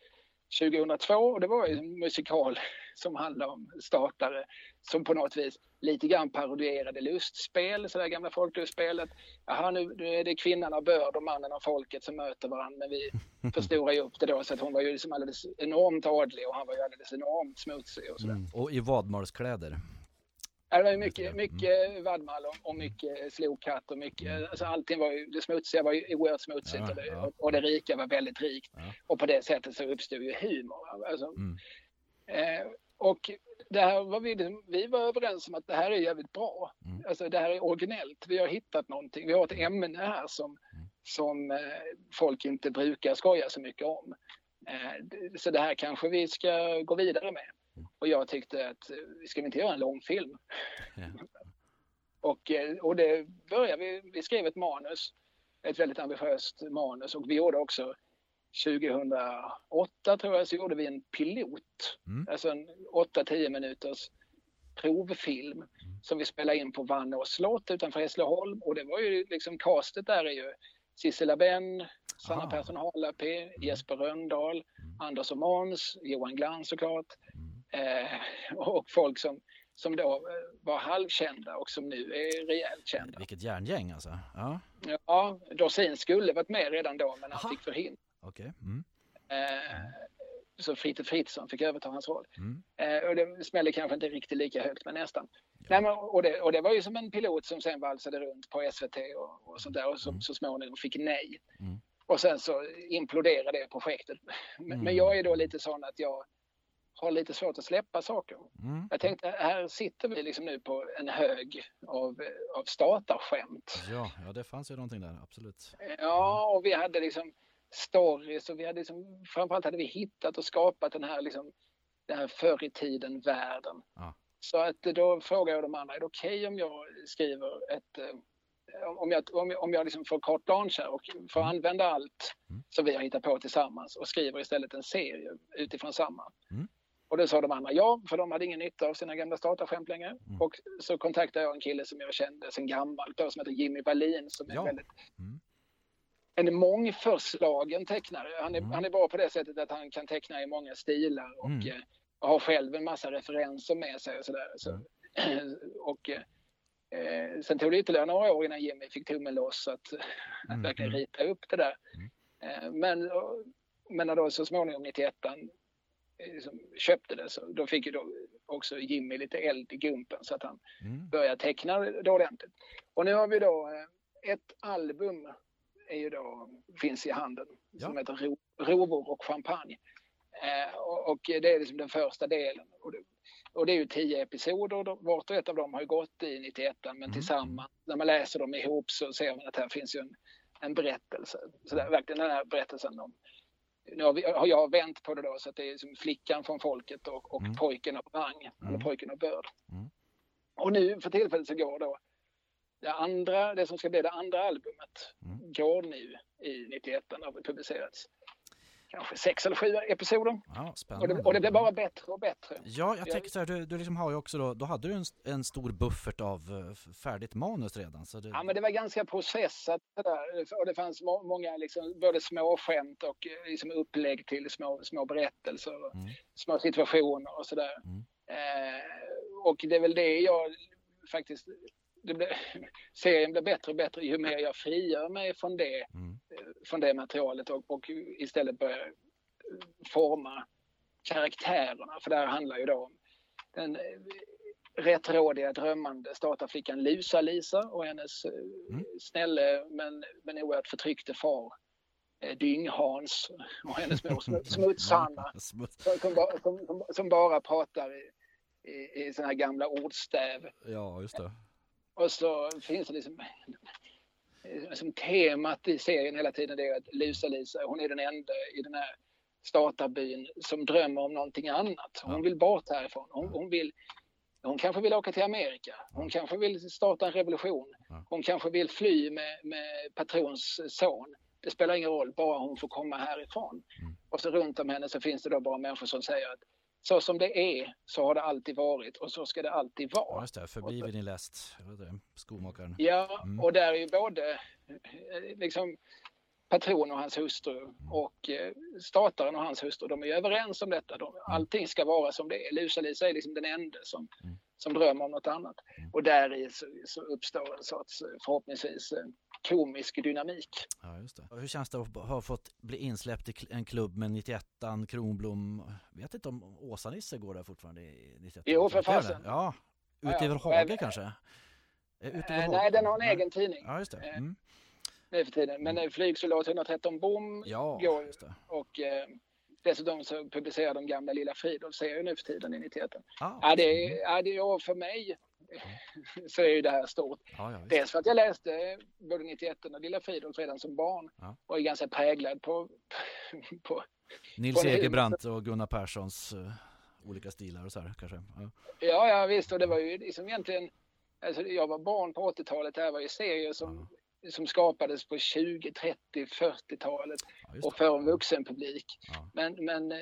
2002 och det var ju en musikal <laughs> som handlade om statare som på något vis lite grann parodierade lustspel, så där gamla folklustspelet. Jaha, nu, nu är det kvinnan av börd och mannen av folket som möter varandra, men vi <laughs> förstorar ju upp det då så att hon var ju liksom alldeles enormt adlig och han var ju alldeles enormt smutsig och sådär. Mm. Och i vadmalskläder. Det var ju mycket, mycket vadmal och, och mycket slokhatt och mycket, alltså allting var ju, det smutsiga var ju oerhört smutsigt Ja, och, det, ja. och det rika var väldigt rikt. Ja. Och på det sättet så uppstod ju humor. Alltså, Mm. eh, och det här var vi, vi var överens om att det här är jävligt bra. Mm. Alltså det här är originellt. Vi har hittat någonting. Vi har ett ämne här som, Mm. som eh, folk inte brukar skoja så mycket om. Eh, så det här kanske vi ska gå vidare med. Mm. Och jag tyckte att eh, ska vi inte göra en långfilm? Ja. <laughs> Och, eh, och det började vi, vi skrev ett manus, ett väldigt ambitiöst manus och vi gjorde också 2008 tror jag så gjorde vi en pilot, Mm. alltså en 8-10 minuters provfilm Mm. som vi spelade in på Vannås slott utanför Hässleholm och det var ju liksom castet där är ju Sissela Benn, Sanna. Persson Halapi, Jesper Röndahl, Mm. Anders och Måns, Johan Glans såklart Mm. Eh, och folk som, som då eh, var halvkända och som nu är rejält kända. Vilket järngäng alltså. Ja, Ja, Dorsin skulle varit med redan då men han Aha. fick förhinder. okej. Mm. Eh, så Fritte Fritzson fick överta hans roll. Mm. Eh, och det smäller kanske inte riktigt lika högt men nästan. Nej, men, och, det, och det var ju som en pilot som sen valsade runt på SVT och, och sånt där och som Mm. så småningom fick nej. Mm. Och sen så imploderade det projektet. Men, Mm. men jag är då lite sån att jag har lite svårt att släppa saker. Mm. Jag tänkte, här sitter vi liksom nu på en hög av, av statarskämt. Ja, ja, det fanns ju någonting där, absolut. Ja, och vi hade liksom stories och vi hade liksom, framförallt hade vi hittat och skapat den här liksom, den här förr i tiden världen. Ja. Så att då frågar jag de andra, är det okej om jag skriver ett eh, om jag, om jag, om jag liksom får carte blanche här och får Mm. använda allt Mm. som vi har hittat på tillsammans och skriver istället en serie utifrån samma. Mm. Och då sa de andra ja, för de hade ingen nytta av sina gamla statarskämt längre. Mm. Och så kontaktade jag en kille som jag kände sedan gammalt då, som heter Jimmy Wallin som är Ja. väldigt Mm. en mångförslagen tecknare. Han är, Mm. han är bra på det sättet att han kan teckna i många stilar och Mm. eh, har själv en massa referenser med sig och sådär. Så, Mm. <clears throat> och, eh, sen tog det ytterligare några år innan Jimmy fick tummen loss att, <laughs> att Mm, verkligen mm. rita upp det där. Eh, men, men då så småningom 91 eh, liksom köpte det så då fick ju då också Jimmy lite eld i gumpen så att han Mm. börja teckna det ordentligt. Och nu har vi då eh, ett album är ju då, finns i handen som Ja. heter Ro, Rovor och champagne. Eh, och, och det är liksom den första delen. Och det, och det är ju tio episoder, då- vart och ett av dem har ju gått i 91 men Mm. tillsammans, när man läser dem ihop så ser man att här finns ju en, en berättelse. Så det är verkligen den här berättelsen om nu har, vi, har jag vänt på det då så att det är som flickan från folket och, och Mm. pojken av rang, eller Mm. pojken av börd. Mm. Och nu för tillfället så går då det andra, det som ska bli det andra albumet, Mm. går nu i 91 har det publicerats. Kanske sex eller sju episoder. Ja, Och det, och det blir bara bättre och bättre. Ja, jag tänker så här, du, du liksom har ju också då, då hade du en, en stor buffert av eh, färdigt manus redan. Så det, Ja, men det var ganska processat det där. Och det fanns må, många liksom, både små skämt och eh, liksom upplägg till små, små berättelser och Mm. små situationer och sådär. Mm. Eh, och det är väl det jag faktiskt... Blir, <laughs> serien blir bättre och bättre ju mer jag frigör mig från det, Mm. från det materialet och, och istället börjar forma karaktärerna. För det här handlar ju då om den, rättrådiga, drömmande statarflickan Lusa-Lisa och hennes eh, Mm. snälle men, men oerhört förtryckte far eh, Dyng-Hans och hennes mor Sm- <laughs> Smuts-Hanna som, som, som bara pratar i, i, i såna här gamla ordstäv. Ja, just det. Och så finns det liksom som temat i serien hela tiden det är att Lusa-Lisa, hon är den enda i den här statarbyn som drömmer om någonting annat. Hon vill bort härifrån. Hon, hon, vill, hon kanske vill åka till Amerika. Hon kanske vill starta en revolution. Hon kanske vill fly med, med patrons son. Det spelar ingen roll, bara hon får komma härifrån. Mm. Och så runt om henne så finns det då bara människor som säger att så som det är så har det alltid varit och så ska det alltid Ja, vara. just det. Förbi vid din läst. Skomakaren. Ja, Mm. och där är ju både eh, liksom patron och hans hustru och eh, stataren och hans hustru, de är ju överens om detta. De, allting ska vara som det är. Lusa-Lisa är liksom den enda som, Mm. som drömmer om något annat. Mm. Och där i så, så uppstår en sorts eh, förhoppningsvis eh, komisk dynamik. Ja, just det. Hur känns det att ha fått bli insläppt i en klubb med 91an, Kronblom? Vet inte om Åsa-Nisse går där fortfarande i 91 Jo, för fasen. Ja. Ja, Ut ja. Hage kanske? Hage? nej, den har en Nej. egen tidning Ja, just det. Eh, Mm. nu för tiden. Men eh, Flygsoldat 113 Bom Ja, går ju. och eh, dessutom så publicerar de gamla Lilla Fridolf-serien nu för tiden i 91. Ah, Ja, det är, ja, det är, för mig <laughs> så är ju det här stort. ja, ja. Dels för att jag läste både 91 och Lilla Fridolf redan som barn Ja. och är ganska präglad på, på Nils på Egerbrandt och Gunnar Perssons eh, olika stilar och så här kanske. Ja. ja, ja visst och det var ju liksom egentligen alltså jag var barn på 80-talet, det här var ju serier som, som skapades på 20, 30, 40-talet Ja, och för en vuxenpublik. Ja. Men, men eh,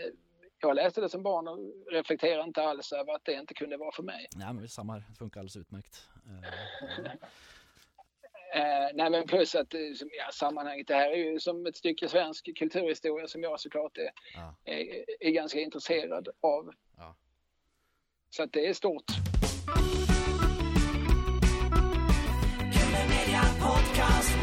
jag läste det som barn och reflekterade inte alls över att det inte kunde vara för mig. Nej, men det är samma här. Det funkar alldeles utmärkt. Eh, <laughs> Eh, nej men plus att eh, som, ja, sammanhanget, det här är ju som ett stycke svensk kulturhistoria som jag såklart är, Ja. är, är ganska intresserad av. Ja. Så att det är stort. Media Podcast,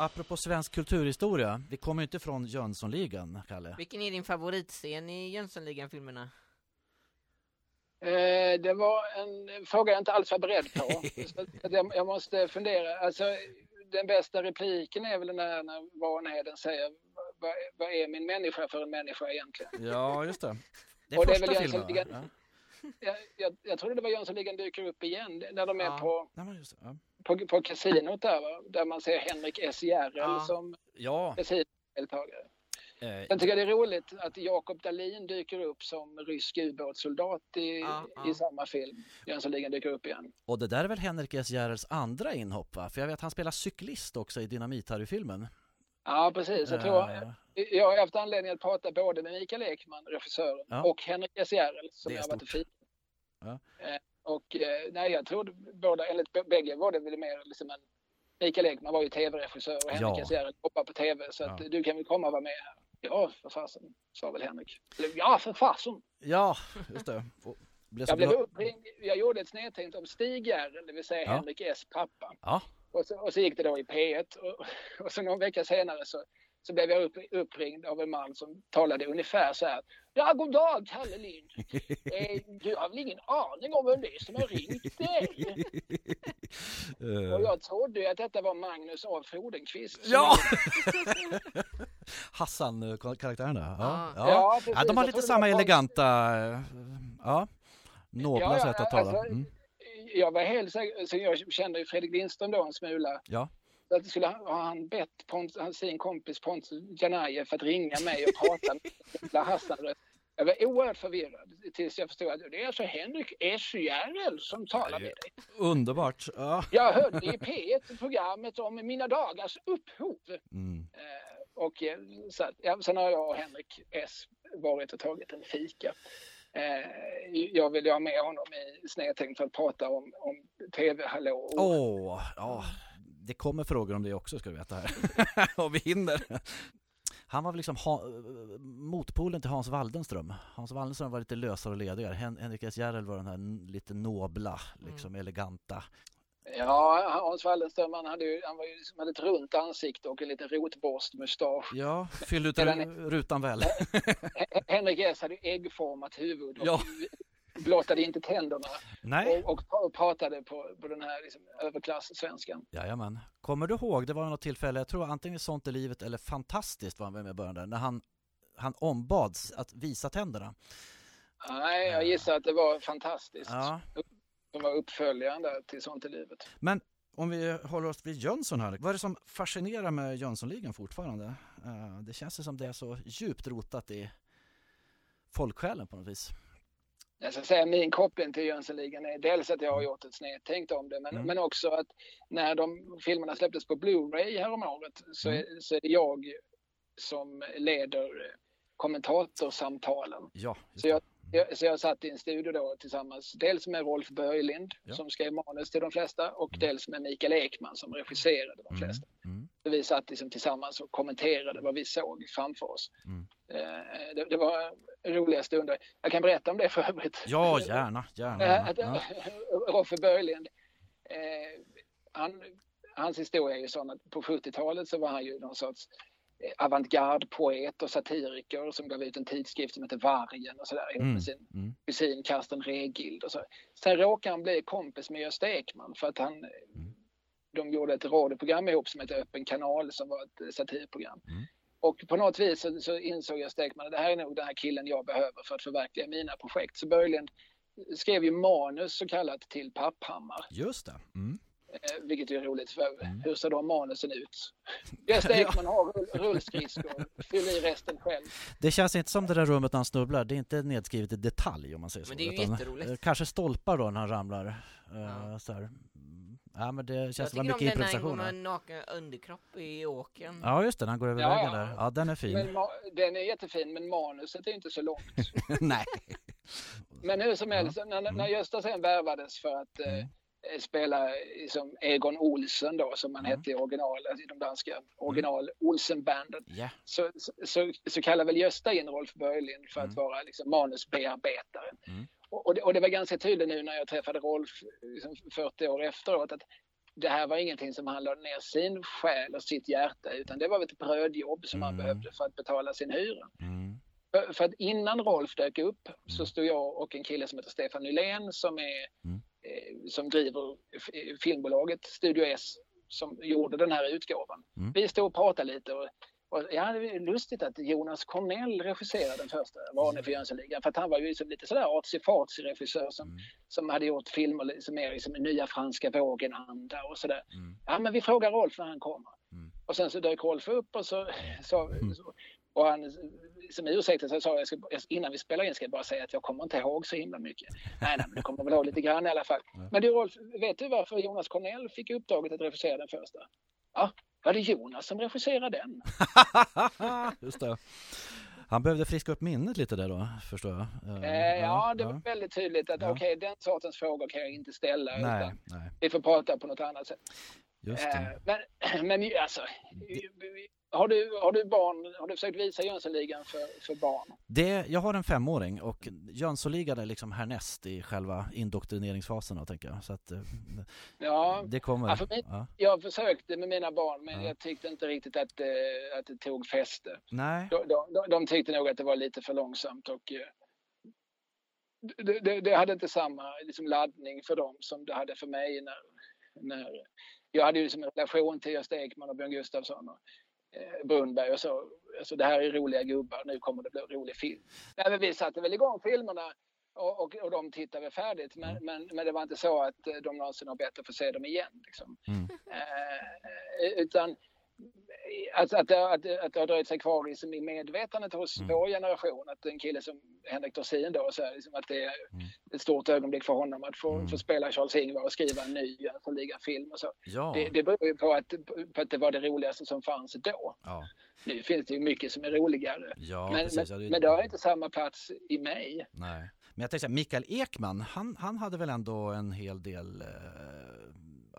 Apropå svensk kulturhistoria, vi kommer ju inte från Jönssonligan, Kalle. Vilken är din favoritscen i Jönssonligan-filmerna? Eh, det var en fråga jag inte alls var beredd på. <laughs> Jag, jag måste fundera. Alltså, den bästa repliken är väl den där när Vanheden säger vad, vad är min människa för en människa egentligen? Ja, just det. Det är Och det är första väl filmen. Ja. Jag, jag, jag trodde det var Jönssonligan dyker upp igen när de är Ja. på Nej, men just det. Ja. På, på kasinot där va? Där man ser Henrik S Järrel Ja. som ja kasinodeltagare. eh, Sen tycker jag det är roligt att Jakob Dahlin dyker upp som rysk ubåtssoldat i, Ja, ja. i samma film. Jönssonligan dyker upp igen. och det där är väl Henrik S Järrels andra inhopp, va? För jag vet han spelar cyklist också i Dynamit-Harry-filmen. Ja precis, jag tror Eh, jag har haft anledning att prata både med Mikael Ekman, regissören, Ja. och Henrik S Järrel som jag har varit stort. firat. Ja. Och eh, nej, jag tror båda, enligt bägge var det väl mer liksom en Mikael Ekman var ju tv-regissör och Henrik Ja. Järrel jobbar på tv så att Ja. du kan väl komma och vara med här. Ja, för fasen, sa väl Henrik. Ja, för fasen. ja, just det. Blev Jag blev uppringd, jag gjorde ett snedtänkt om Stig Järrel, det vill säga Ja. Henrik S pappa. Ja, Och så, och så gick det då i P1 och, och så någon vecka senare så, så blev jag upp, uppringd av en man som talade ungefär så här. Ja, god dag Kalle Lind. <laughs> Eh, du har väl ingen aning om vem det är som har ringt dig? <laughs> Eh, Och jag trodde att detta var Magnus A Frodenqvist. Ja! <laughs> Hassan-karaktären där. Ja, Ja. ja. Ja, de har lite samma eleganta, eh, ja, nobla Ja, ja, sätt att tala. alltså, Mm. Jag var helt säker, så jag kände ju Fredrik Lindström då en smula. Ja. Att skulle han, har han bett Pont, sin kompis Pontus Janajev för att ringa mig och prata med <laughs> Hassan. Jag var oerhört förvirrad tills jag förstod att det är alltså Henrik S Järrel som talar med dig. Underbart. Ja. Jag hörde i P1 programmet om mina dagars upphov. Mm. Eh, och eh, så, ja, sen har jag och Henrik S varit och tagit en fika. Eh, jag ville ha med honom i Snedtänkt för att prata om, om TV-hallå. Åh, ja. Det kommer frågor om det också ska du veta här. <laughs> Om vi hinner. Han var väl liksom ha, motpolen till Hans Waldenström. Hans Waldenström var lite lösare och ledigare. Hen, Henrik S Järrel var den här lite nobla, liksom eleganta. Ja, Hans Wallenström han hade, ju, han var ju, liksom- hade ett runt ansikte och en liten rotborstmustasch. Ja, fyll ut rutan väl. <laughs> Henrik S hade äggformat huvud och Ja. Blottade inte tänderna Nej, och, och, och pratade på, på den här liksom, överklass-svenskan. jajamän. Kommer du ihåg, det var något tillfälle, jag tror antingen Sånt är livet eller Fantastiskt var han med i början där, när han, han ombads att visa tänderna. Nej, jag gissar att det var fantastiskt. Ja, Som var uppföljaren där till Sånt i livet. men om vi håller oss vid Jönsson här, vad är det som fascinerar med Jönssonligan fortfarande? Eh, Det känns som det är så djupt rotat i folksjälen på något vis. Jag ska säga min koppling till Jönssonligan är dels att jag har gjort ett snedtänkt om det, men, Mm. men också att när de filmerna släpptes på Blu-ray häromåret så, Mm. är, så är det jag som leder kommentatorsamtalen. Ja, Så jag, jag, så jag satt i en studio då tillsammans, dels med Rolf Börjlind Ja. som skrev manus till de flesta och Mm. dels med Mikael Ekman som regisserade de Mm, flesta. mm, Så vi satt liksom tillsammans och kommenterade vad vi såg framför oss. Eh, Det, det var roliga stunder. Jag kan berätta om det för övrigt. Ja, gärna, gärna. Eh, gärna. att, Ja. Roffe Börjlind, eh, han, hans historia är ju sån att på 70-talet så var han ju någon sorts eh, avantgarde-poet och satiriker som gav ut en tidskrift som heter Vargen och sådär Mm, med sin mm, kusin Karsten Regild och så. Sen råkade han bli kompis med Gösta Ekman för att han Mm. de gjorde ett radioprogram ihop som heter Öppen kanal som var ett eh, satirprogram. Mm. Och på något vis så, så insåg Gösta Ekman att det här är nog den här killen jag behöver för att förverkliga mina projekt. Så Börjlind skrev ju manus så kallat till Papphammar, Just det. Mm. eh, vilket är roligt för Mm. hur ser de manusen ut? Gösta <laughs> Ekman har rull, rullskridskor, fyll i resten själv. Det känns inte som det där rummet när han snubblar, det är inte nedskrivet i detalj om man säger så. Men det är ju utan, jätteroligt. eh, Kanske stolpar då när han ramlar. eh, Ja. Så här. Mm. Ja men det Jag känns som det tycker var om mycket den när han går improvisation. med naken underkropp i åken. Ja just det, han går över Ja, vägen ja. där. Ja den är fin. Den är jättefin men manuset är inte så långt. <laughs> Nej. Men hur som Ja. helst, när, när Mm. Gösta sen värvades för att eh, Mm. spela som Egon Olsen då som han Mm. hette i original, alltså i de danska original Olsen-banden. Ja. Så, så, så, så kallar väl Gösta in Rolf Börjlind för att Mm. vara liksom manusbearbetaren. Och, det, och det var ganska tydligt nu när jag träffade Rolf liksom 40 år efteråt att det här var ingenting som han lade ner sin själ och sitt hjärta utan det var ett brödjobb som han Mm. behövde för att betala sin hyra. Mm. För, för att innan Rolf dök upp så Mm. stod jag och en kille som heter Stefan Nylén som, är, Mm. eh, som driver f- filmbolaget Studio S som gjorde den här utgåvan. Mm. Vi stod och pratade lite och, och ja, det är lustigt att Jonas Cornell regisserade den första Varning för Jönssonligan för att han var ju liksom lite sådär artsy-fartsy regissör som, Mm. som hade gjort filmer liksom mer liksom nya franska vågen-anda och sådär. Mm. Ja men vi frågar Rolf när han kommer. Mm. Och sen så dök Rolf upp och så, så, Mm. så och han som ursäkt så sa jag, ska, innan vi spelar in ska jag bara säga att jag kommer inte ihåg så himla mycket. Nej, nej, men du kommer väl ihåg lite grann i alla fall. Men du Rolf, vet du varför Jonas Cornell fick uppdraget att regissera den första? Ja, var det Jonas som regisserade den? <laughs> Just det. Han behövde friska upp minnet lite där då, förstår jag. Eh, ja, det var väldigt tydligt att Ja. okej, den sortens frågor kan jag inte ställa. Nej, nej, vi får prata på något annat sätt. Just Eh, det. men, <clears throat> men alltså, har du, har du barn, har du försökt visa Jönssonligan för, för barn? det. Jag har en femåring och Jönssonligan är liksom härnäst i själva indoktrineringsfasen då, tänker jag. Så att eh, Ja, det kommer. Ja, för mig- Ja. jag försökte med mina barn men Ja. jag tyckte inte riktigt att, eh, att det tog fäste. Nej, De, de, de, tyckte nog att det var lite för långsamt och eh, det, det, det hade inte samma liksom, laddning för dem som det hade för mig när, när jag hade ju liksom en relation till Gösta Ekman och Björn Gustafsson och eh, Brunnberg och så. Alltså, det här är roliga gubbar, nu kommer det bli rolig film. Nej, men vi satte väl igång filmerna och, och, och de tittade väl färdigt men, Mm. men, men det var inte så att eh, de någonsin har bett att få se dem igen. Liksom. Mm. Eh, utan att, att, att, att det har dröjt sig kvar liksom, i medvetandet hos Mm. vår generation. Att en kille som Henrik Dorsin då, så här, liksom, att det är Mm. ett stort ögonblick för honom att få, Mm. få spela Charles-Ingvar och skriva en ny Jönssonligan-film och så. ja. Det, det beror ju på att, på att det var det roligaste som fanns då. ja. Nu finns det ju mycket som är roligare. Ja, men, precis. Men, det- men det har inte samma plats i mig. Nej. Men jag tänkte säga, Mikael Ekman, han, han hade väl ändå en hel del eh,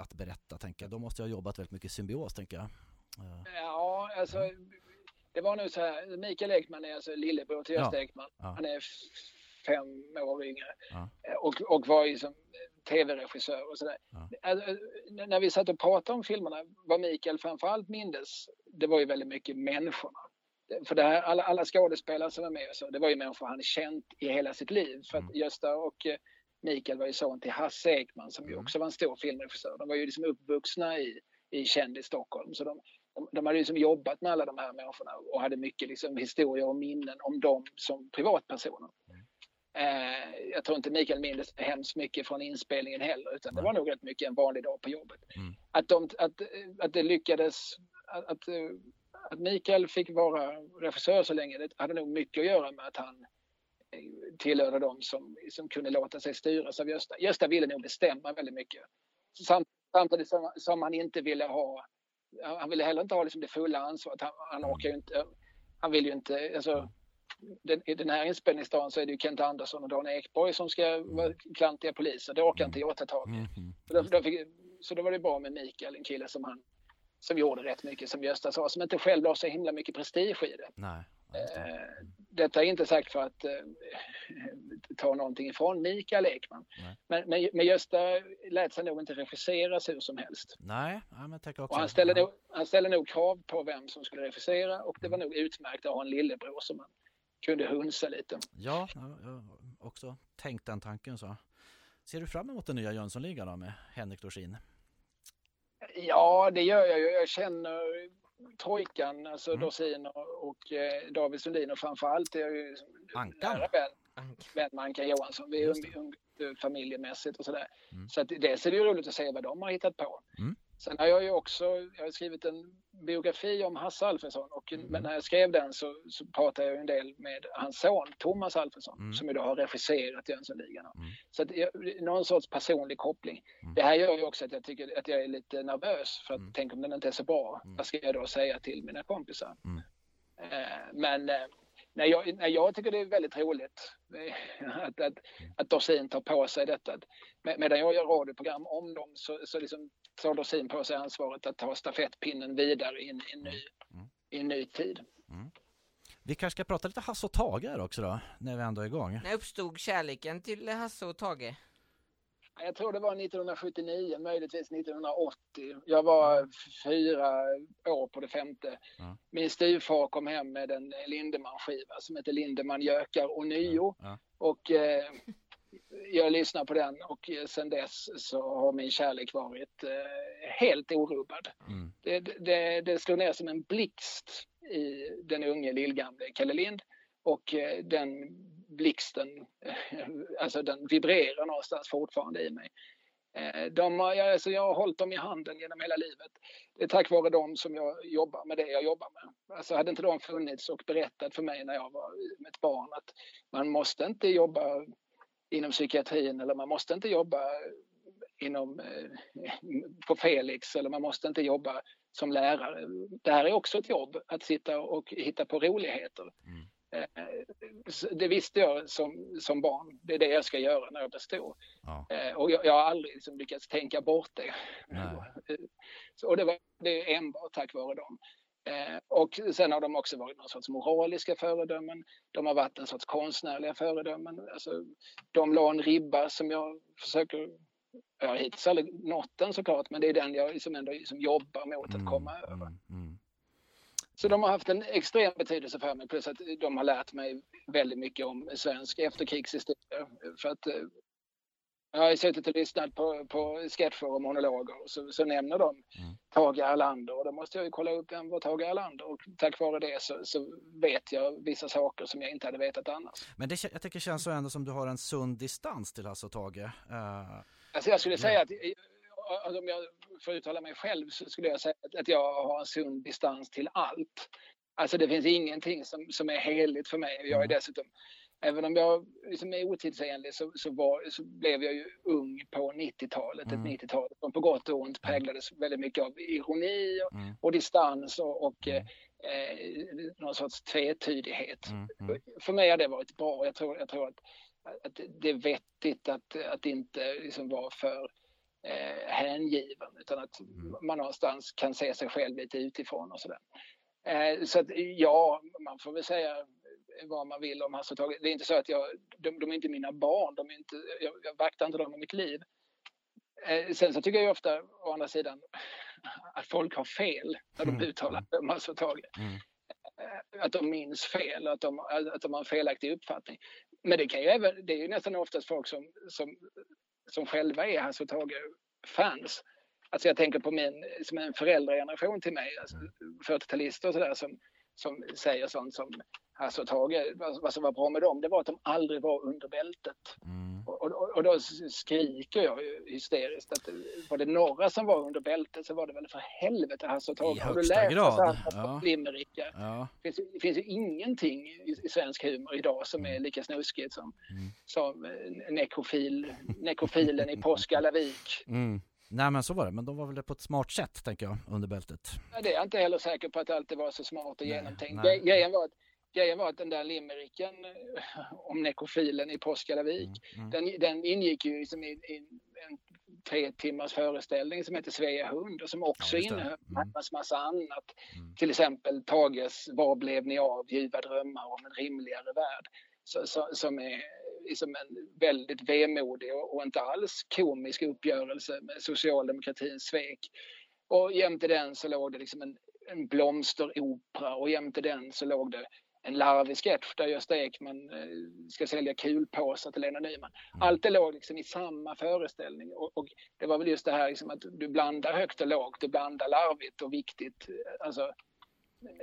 att berätta, tänker jag. De måste ju ha jobbat väldigt mycket i symbios, tänker jag. Ja, alltså det var nog så här. Mikael Ekman är alltså lillebror till Ja, Gösta Ekman. ja. Han är fem år yngre. Ja. Och, och var som tv-regissör och sådär. Ja. Alltså, När vi satt och pratade om filmerna, vad Mikael framförallt mindes, det var ju väldigt mycket människorna. För det här, alla, alla skådespelare som var med så, det var ju människor han känt i hela sitt liv. För att Mm. Gösta och eh, Mikael var ju son till Hasse Ekman som ju Mm. också var en stor filmregissör. De var ju liksom uppvuxna i, i kändis Stockholm. Så de, de, de hade liksom jobbat med alla de här människorna och hade mycket liksom historier och minnen om dem som privatpersoner. Eh, jag tror inte Mikael minns hemskt mycket från inspelningen heller utan det var nog rätt mycket en vanlig dag på jobbet. Mm. Att, de, att, att det lyckades, att, att, att Mikael fick vara regissör så länge, det hade nog mycket att göra med att han eh, tillhörde dem som, som kunde låta sig styras av Gösta. Gösta ville nog bestämma väldigt mycket. Samt, samtidigt som, som han inte ville ha, han ville heller inte ha liksom det fulla ansvaret. Han, han orkar ju inte, han vill ju inte, alltså, den, i den här inspelningsdagen så är det ju Kent Andersson och Dan Ekborg som ska vara klantiga poliser. Det orkar inte jag ta tag i. Mm. Så då, då fick, så då var det bra med Mikael, en kille som han som gjorde rätt mycket som Gösta sa, som inte själv la så himla mycket prestige i det. Nej. det. Eh, detta är inte sagt för att eh, ta någonting ifrån Mikael Ekman. Men, men, men Gösta lät sig nog inte regisseras hur som helst. Nej, ja, men tänker också. Och han ställde, ja. nog, han ställde nog krav på vem som skulle regissera och det var nog utmärkt att ha en lillebror som man kunde hunsa lite. Ja, ja, jag har också tänkt den tanken så. Ser du fram emot den nya Jönssonligan då med Henrik Dorsin? Ja, det gör jag ju. Jag känner trojkan, alltså Mm. Dorsin och, och eh, David Sundin och framförallt är jag ju Ankan? nära vän, vän med Ankan Johansson. Vi är Just um, um, familjemässigt och sådär. Mm. Så att dels är det ju roligt att se vad de har hittat på. Mm. Sen har jag ju också jag har skrivit en biografi om Hasse Alfredson och Mm. när jag skrev den så, så pratade jag en del med hans son Thomas Alfredson Mm. som då har regisserat Jönssonligan. Mm. Så att jag, någon sorts personlig koppling. Mm. Det här gör ju också att jag tycker att jag är lite nervös för att Mm. tänk om den inte är så bra. Mm. Vad ska jag då säga till mina kompisar? Mm. Eh, men eh, nej, jag, nej, jag tycker det är väldigt roligt eh, <laughs> att, att, att Dorsin tar på sig detta. Med, medan jag gör radioprogram om dem så, så liksom tar Dorsin på sig ansvaret att ta stafettpinnen vidare in i en ny, Mm. i en ny tid. Vi kanske ska prata lite Hasse och Tage här också då, när vi ändå är igång. När uppstod kärleken till Hasse och Tage? Jag tror det var 1979, möjligtvis 1980. Jag var fyra år på det femte. Ja. Min styvfar kom hem med en Lindemann-skiva som heter Lindemann gökar och nio. Ja. Och eh, <laughs> jag lyssnar på den och eh, sen dess så har min kärlek varit eh, helt orubbad. Mm. Det, det, det slog ner som en blixt i den unge lillgamle Kalle Lind och eh, den blixten, <laughs> alltså den vibrerar någonstans fortfarande i mig. De alltså jag har hållit dem i handen genom hela livet. Det är tack vare dem som jag jobbar med det jag jobbar med. Alltså hade inte de funnits och berättat för mig när jag var ett barn att man måste inte jobba inom psykiatrin eller man måste inte jobba inom, eh, på Felix eller man måste inte jobba som lärare. Det här är också ett jobb, att sitta och hitta på roligheter. Mm. Eh, Det visste jag som, som barn. Det är det jag ska göra när jag blir stor. Ja. Eh, Och jag, jag har aldrig liksom lyckats tänka bort det. Nej. Och det, var, det är enbart tack vare dem. Eh, och sen har de också varit någon sorts moraliska föredömen. De har varit en sorts konstnärliga föredömen. Alltså, de la en ribba som jag försöker... Jag har hittills aldrig nått den såklart, men det är den jag liksom ändå liksom jobbar mot att komma över. Mm, mm. Så de har haft en extrem betydelse för mig plus att de har lärt mig väldigt mycket om svensk efterkrigshistoria. För att eh, jag har suttit och lyssnat på, på sketcher och monologer och så, så nämner de Mm. Tage Erlander och då måste jag ju kolla upp vem var Tage Erlander och tack vare det så, så vet jag vissa saker som jag inte hade vetat annars. Men det, jag tycker det känns så ändå som du har en sund distans till Hasse och Tage. Eh, Alltså jag skulle säga att alltså om jag får uttala mig själv så skulle jag säga att, att jag har en sund distans till allt. Alltså det finns ingenting som, som är heligt för mig. Jag är Mm. dessutom, även om jag liksom är otidsenlig så, så, var, så blev jag ju ung på 90-talet. Mm. Ett 90-tal som på gott och ont präglades väldigt mycket av ironi och, mm, och distans och, och Mm. eh, eh, någon sorts tvetydighet mm, mm, för mig har det varit bra. Jag tror, jag tror att, att det är vettigt att, att inte liksom vara för eh, hängiven utan att Mm. man någonstans kan se sig själv lite utifrån och sådär. Eh, så att ja, man får väl säga vad man vill om Hasse och Tage. Det är inte så att jag, de, de är inte mina barn, de är inte, jag, jag vaktar inte dem i mitt liv. Eh, sen så tycker jag ju ofta, å andra sidan, <laughs> att folk har fel när de Mm. uttalar sig om Tage. Mm. Eh, Att de minns fel, att de, att de har en felaktig uppfattning. Men det kan ju även, det är ju nästan oftast folk som, som, som själva är Tage-fans. Alltså jag tänker på min, som en föräldrageneration till mig, alltså 40-talister och sådär som, som säger sånt som Hasse och Tage, vad, som var bra med dem, det var att de aldrig var under bältet. Mm. Och, och, och då skriker jag hysteriskt att var det några som var under bältet så var det väl för helvete Hasse och Tage. I Har du högsta läst grad, ja. och Limerickar? Ja. Det finns, det finns ju ingenting i, i svensk humor idag som är Mm. lika snuskigt som, Mm. som eh, nekrofil, nekrofilen i Påskallavik. Mm. Nej men så var det, men de var väl på ett smart sätt tänker jag under bältet. Ja, Det är jag inte heller säker på att det alltid var så smart och Nej, genomtänkt. nej. Gre- Grejen var, att, grejen var att den där limericken eh, om nekrofilen i Påskallavik Mm. Mm. den, den ingick ju liksom i, i en tre timmars föreställning som heter Svea hund och som också Ja, det. innehöll Mm. massa annat. Mm. Till exempel Tages Var blev ni av? Ljuva drömmar om en rimligare värld. Så, så, som är liksom en väldigt vemodig och, inte alls komisk uppgörelse med socialdemokratins svek. Och jämte den så låg det liksom en, en blomsteropera och jämte den så låg det en larvig sketch där Gösta Ekman eh, ska sälja kulpåsar till Lena Nyman. Mm. Allt det låg liksom i samma föreställning och, och det var väl just det här liksom att du blandar högt och lågt, du blandar larvigt och viktigt. Alltså,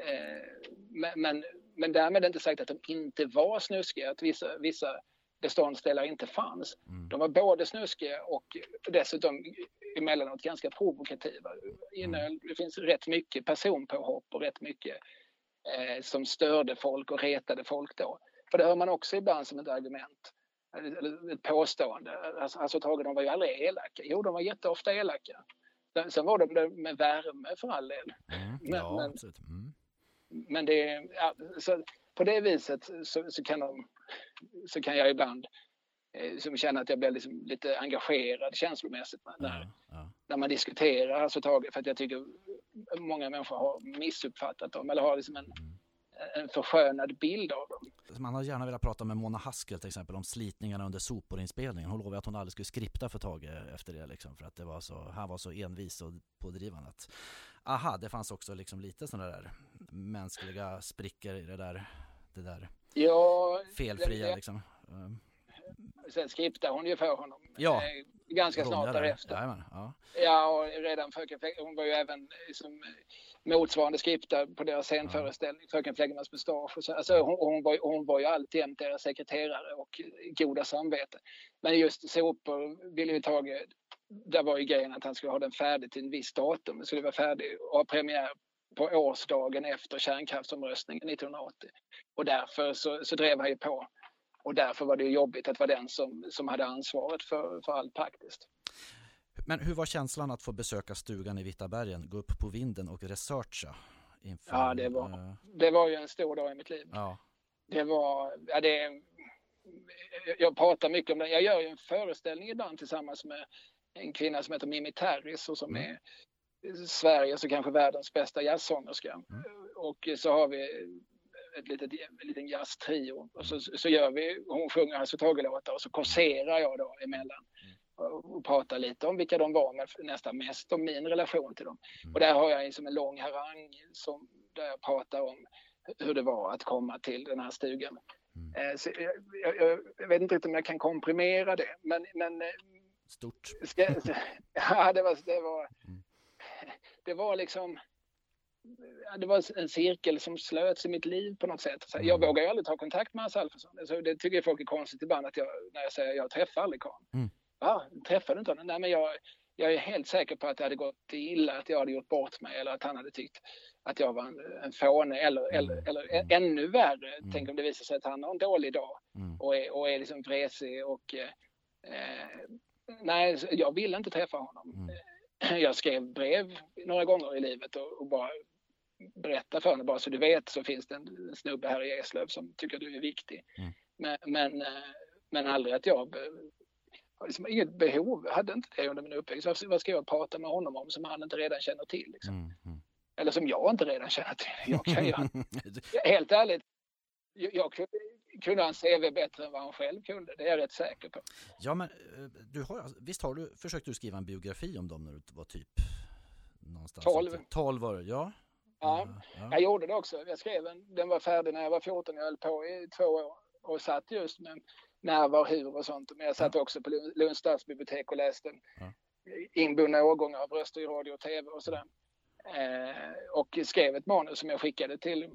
eh, men, men, men därmed inte sagt att de inte var snuskiga, att vissa, vissa beståndsdelar inte fanns. Mm. De var både snuskiga och dessutom emellanåt ganska provokativa. Innehöll, det finns rätt mycket personpåhopp och rätt mycket eh, som störde folk och retade folk då. För det hör man också ibland som ett argument. Eller ett påstående. Alltså, alltså Tage, de var ju aldrig elaka. Jo, de var jätteofta elaka. Sen- var de det med värme för all del. Mm. Men- ja, men-. Mm. Men det ja, så på det viset så, så, kan de, så kan jag ibland eh, som känna att jag blir liksom lite engagerad känslomässigt när, Ja, ja. när man diskuterar Hasse och Tage för att jag tycker många människor har missuppfattat dem eller har liksom en, en förskönad bild av dem. Man har gärna velat prata med Mona Haskell till exempel om slitningarna under soporinspelningen. Hon lovade att hon aldrig skulle skripta för Tage efter det liksom, för att det var så, han var så envis och pådrivande. Att, aha, det fanns också liksom lite sådana där mänskliga sprickor i det där, det där Ja, felfria det- liksom. Um, sen skriptade hon ju för honom Ja. ganska snart Ronja där. därefter. Jajamän, ja. Ja, och redan Fröken Fläck, hon var ju även som motsvarande skripta på deras scenföreställning, Fröken Fläggmans mustasch. Och så. Alltså, hon, hon, var, hon var ju alltjämt deras sekreterare och goda samvete. Men just sopor ville ju Tage, där var ju grejen att han skulle ha den färdig till en viss datum. Det skulle vara färdig och ha premiär på årsdagen efter kärnkraftsomröstningen 1980. Och därför så, så drev han ju på. Och därför var det jobbigt att vara den som, som hade ansvaret för, för allt praktiskt. Men hur var känslan att få besöka stugan i Vita bergen, gå upp på vinden och researcha? Inför, Ja, det var- eh, Det var ju en stor dag i mitt liv. ja. Det var, ja det, jag pratar mycket om det. Jag gör ju en föreställning ibland tillsammans med en kvinna som heter Mimi Terris och som Mm. är Sveriges och kanske världens bästa jazzsångerska. Mm. Och så har vi ett litet, en liten jazztrio och så, så gör vi, hon sjunger Tage-låtar och så korserar jag då emellan och, och pratar lite om vilka de var men nästan mest om min relation till dem. Mm. Och där har jag som en lång harang som, där jag pratar om hur det var att komma till den här stugan. Mm. Eh, Så jag, jag, jag, jag vet inte riktigt om jag kan komprimera det, men, men eh, Stort. ska, <laughs> ja, det, var, det, var, Mm. Det var liksom det var en cirkel som slöts i mitt liv på något sätt. Så jag Mm. vågar ju aldrig ta kontakt med Hasse Alfredson. Alltså, det tycker folk är konstigt ibland att jag, när jag säger jag träffar aldrig karln. Mm. Ja, träffar du inte honom? Nej, men jag, jag är helt säker på att det hade gått illa, att jag hade gjort bort mig eller att han hade tyckt att jag var en, en fåne eller, eller, eller ä- ännu värre. Mm. Tänk om det visar sig att han har en dålig dag Mm. och är, och är liksom vresig och eh, eh, nej, jag ville inte träffa honom. <clears throat> Jag skrev brev några gånger i livet och, och bara berätta för honom, bara så du vet så finns det en snubbe här i Eslöv som tycker du är viktig. Mm. Men, men, eh, men aldrig att jag har liksom inget behov, hade inte det under min uppväxt. Vad ska jag prata med honom om som han inte redan känner till? Liksom? Mm. Mm. Eller som jag inte redan känner till. Jag kan ju, <laughs> helt ärligt, jag, jag kunde- han CV bättre än vad han själv kunde. Det är jag rätt säker på. Ja, men eh, du har, visst har du, försökte du skriva en biografi om dem när du var typ någonstans? 12. 12 var det, ja. Ja. ja. Jag gjorde det också. Jag skrev en, den var färdig när jag var 14. Jag höll på i två år och satt just med när, var, hur och sånt. Men jag satt också på Lund- Lunds stadsbibliotek och läste Ja. inbundna årgångar av röster i radio och tv och sådär. Eh, och skrev ett manus som jag skickade till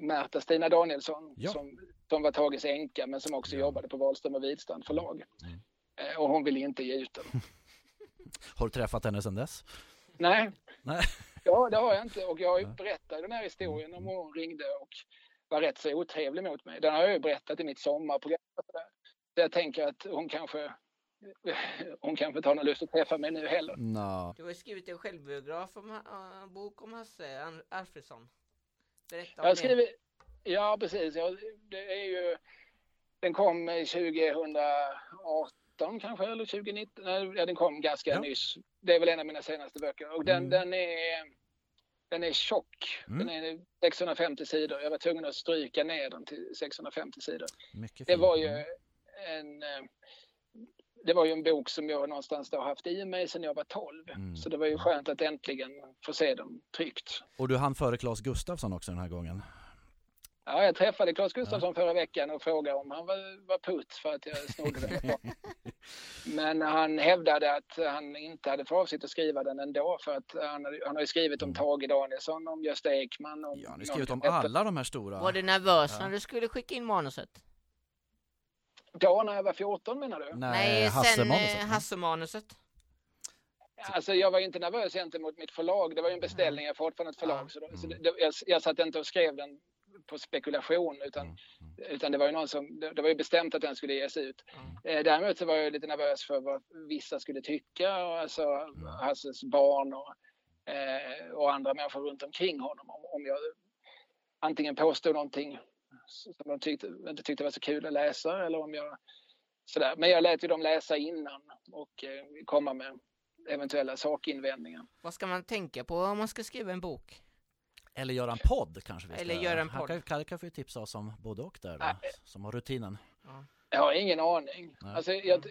Märta Stina Danielsson Ja. som, som var Tages änka men som också Ja. jobbade på Wahlström och Widstrand förlag. Mm. Eh, och hon ville inte ge ut den. <laughs> Har du träffat henne sedan dess? Nej, Nej. <laughs> Ja, det har jag inte. Och jag har ju berättat den här historien om hon ringde och var rätt så otrevlig mot mig. Den har jag ju berättat i mitt sommarprogram. Så jag tänker att hon kanske <laughs> hon kanske inte har någon lust att träffa mig nu heller. Nå. Du har skrivit en självbiograf om, Ha- äh, bok om Hasse Alfredsson. Berätta om Jag har skrivit, ja precis, ja, det är ju, den kom 2018 kanske eller 2019, nej den kom ganska Ja. nyss. Det är väl en av mina senaste böcker och den, Mm. den är den är tjock. Mm. Den är 650 sidor. Jag var tvungen att stryka ner den till 650 sidor. Mycket Det var ju Mm. en eh, det var ju en bok som jag någonstans då haft i mig sedan jag var 12. Mm. Så det var ju skönt att äntligen få se den tryckt. Och du hann före Claes Gustafsson också den här gången. Ja, jag träffade Claes Gustafsson förra veckan och frågade om han var, var putt för att jag snodde den. <laughs> Men han hävdade att han inte hade för avsikt att skriva den ändå för att han, han har ju skrivit om Mm. Tage Danielsson, om Gösta Ekman. Om Ja, ni har skrivit om någon- alla de här stora. Var du nervös Ja. när du skulle skicka in manuset? Då när jag var 14 menar du? Nej, sen Hasse-manuset. eh, Hasse-manuset. Alltså jag var inte nervös gentemot mitt förlag. Det var ju en beställning jag fått från ett förlag. Ja. Så, då, så Mm. det, jag, jag satt inte och skrev den på spekulation utan, Mm, utan det var ju någon som, det, det var ju bestämt att den skulle ges ut. Ja. Eh, däremot så var jag lite nervös för vad vissa skulle tycka, och alltså Hasses barn och, eh, och andra människor runt omkring honom. Om, om jag antingen påstod någonting som de tyckte, inte tyckte var så kul att läsa eller om jag sådär. Men jag lät ju dem läsa innan och eh, komma med eventuella sakinvändningar. Vad ska man tänka på om man ska skriva en bok? Eller göra en podd kanske vi ska Eller göra en Här podd. kan, Kalle kan få ju tipsa oss om både och där då, som har rutinen. Jag har ingen aning. Nej. Alltså, jag,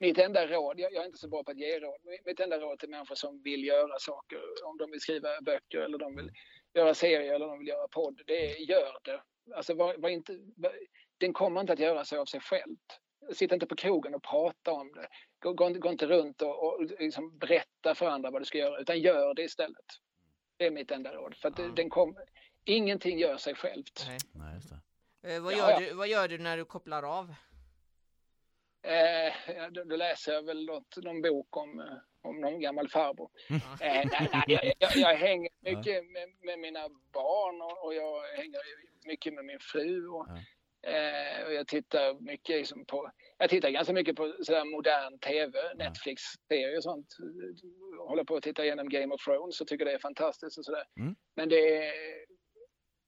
mitt enda råd, jag, jag är inte så bra på att ge råd, mitt enda råd till människor som vill göra saker, om de vill skriva böcker eller de vill göra serier eller de vill göra podd, det är gör det. Alltså, var, var inte, var, den kommer inte att göra sig av sig självt. Sitt inte på krogen och prata om det. Gå, gå, inte- gå inte runt och, och liksom berätta för andra vad du ska göra, utan gör det istället. Det är mitt enda råd. För att Ja. den kom, ingenting gör sig självt. Nej. Nej, just det. Eh, vad, Ja, gör ja. Du, vad gör du när du kopplar av? Eh, ja, då, då läser jag väl något, någon bok om, eh, om någon gammal farbror. Ja. Eh, nej, nej, jag, jag, jag hänger mycket med, med mina barn och, och jag hänger mycket med min fru. Och, eh, och jag tittar mycket liksom på, jag tittar ganska mycket på sådär modern tv, Netflix-serier och sånt. Håller på att titta igenom Game of Thrones och tycker det är fantastiskt och sådär. Mm. Men det, är-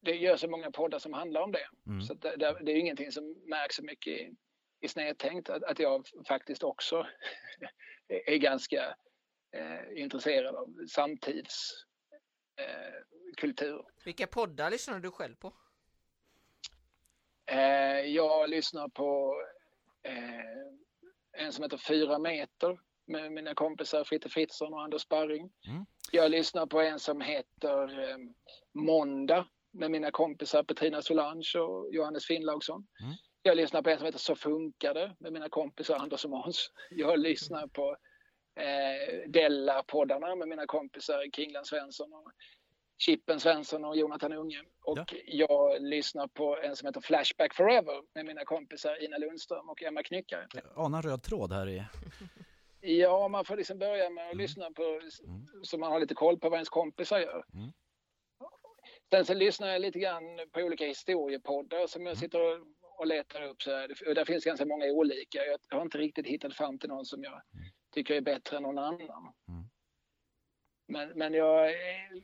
det gör så många poddar som handlar om det. Mm. Så att det, det, det är ju ingenting som märks så mycket i, i snedtänkt att, att jag faktiskt också <laughs> är, ganska eh, intresserad av samtids eh. Vilka poddar lyssnar du själv på? Eh, jag lyssnar på eh, en som heter Fyra meter med mina kompisar Fritte Fritzson och Anders Sparring. Mm. Jag lyssnar på en som heter eh, Måndag med mina kompisar Petrina Solange och Johannes Finnlaugsson. Mm. Jag lyssnar på en som heter Så funkar det med mina kompisar Anders och Måns. Jag lyssnar på eh, Della-poddarna med mina kompisar Kringland Svensson och Chippen Svensson och Jonathan Unge. Och Ja. jag lyssnar på en som heter Flashback Forever med mina kompisar Ina Lundström och Emma Knyckare. Jag anar röd tråd här i... Ja, man får liksom börja med att Mm. lyssna på Mm. så man har lite koll på vad ens kompisar gör. Mm. Sen så lyssnar jag lite grann på olika historiepoddar som Mm. jag sitter och, och letar upp. Så här. Och där finns ganska många olika. Jag har inte riktigt hittat fram till någon som jag tycker är bättre än någon annan. Mm. Men, men jag,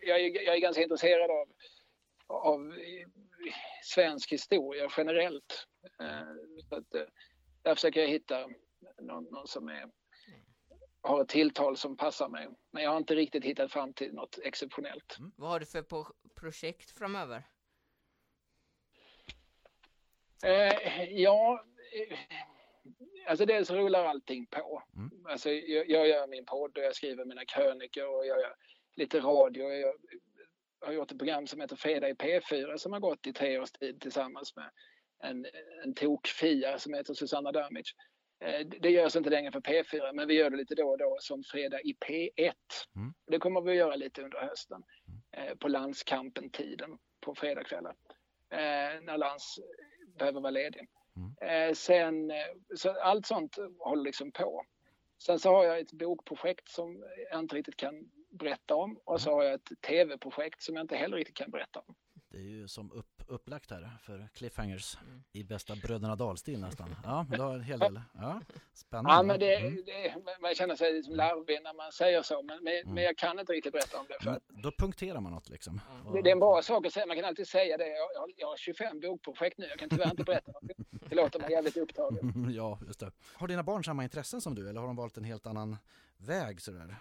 jag, jag är ganska intresserad av, av eh, svensk historia generellt. Eh, Så att, eh, där försöker jag hitta någon, någon som är, har ett tilltal som passar mig. Men jag har inte riktigt hittat fram till något exceptionellt. Vad har du för projekt framöver? Eh, ja, alltså dels rullar allting på. Mm. Alltså, jag, jag gör min podd och jag skriver mina krönikor och jag gör lite radio. och Jag har gjort ett program som heter Fredag i P4 som har gått i tre års tid tillsammans med en, en tok-fia som heter Susanna Damic. Eh, Det görs inte längre för P4 men vi gör det lite då och då som Fredag i P1. Mm. Det kommer vi att göra lite under hösten eh, på landskampen-tiden på fredagskvällar. Eh, när Lans behöver vara ledig. Eh, sen, eh, så allt sånt håller liksom på. Sen så har jag ett bokprojekt som jag inte riktigt kan berätta om och så har jag ett tv-projekt som jag inte heller riktigt kan berätta om. Det är ju som upp, upplagt här för cliffhangers Mm. i bästa Bröderna Dahl-stil nästan. Ja, du har en hel del. Ja, spännande. Ja, men det, Mm. det, man känner sig som larvig när man säger så, men, men, men jag kan inte riktigt berätta om det. För Men då punkterar man något liksom. det, det är en bra sak att säga, man kan alltid säga det. Jag, jag, jag har 25 bokprojekt nu, jag kan tyvärr inte berätta om det. Det låter mig jävligt upptagen. <laughs> ja, just det. Har dina barn samma intressen som du eller har de valt en helt annan väg sådär?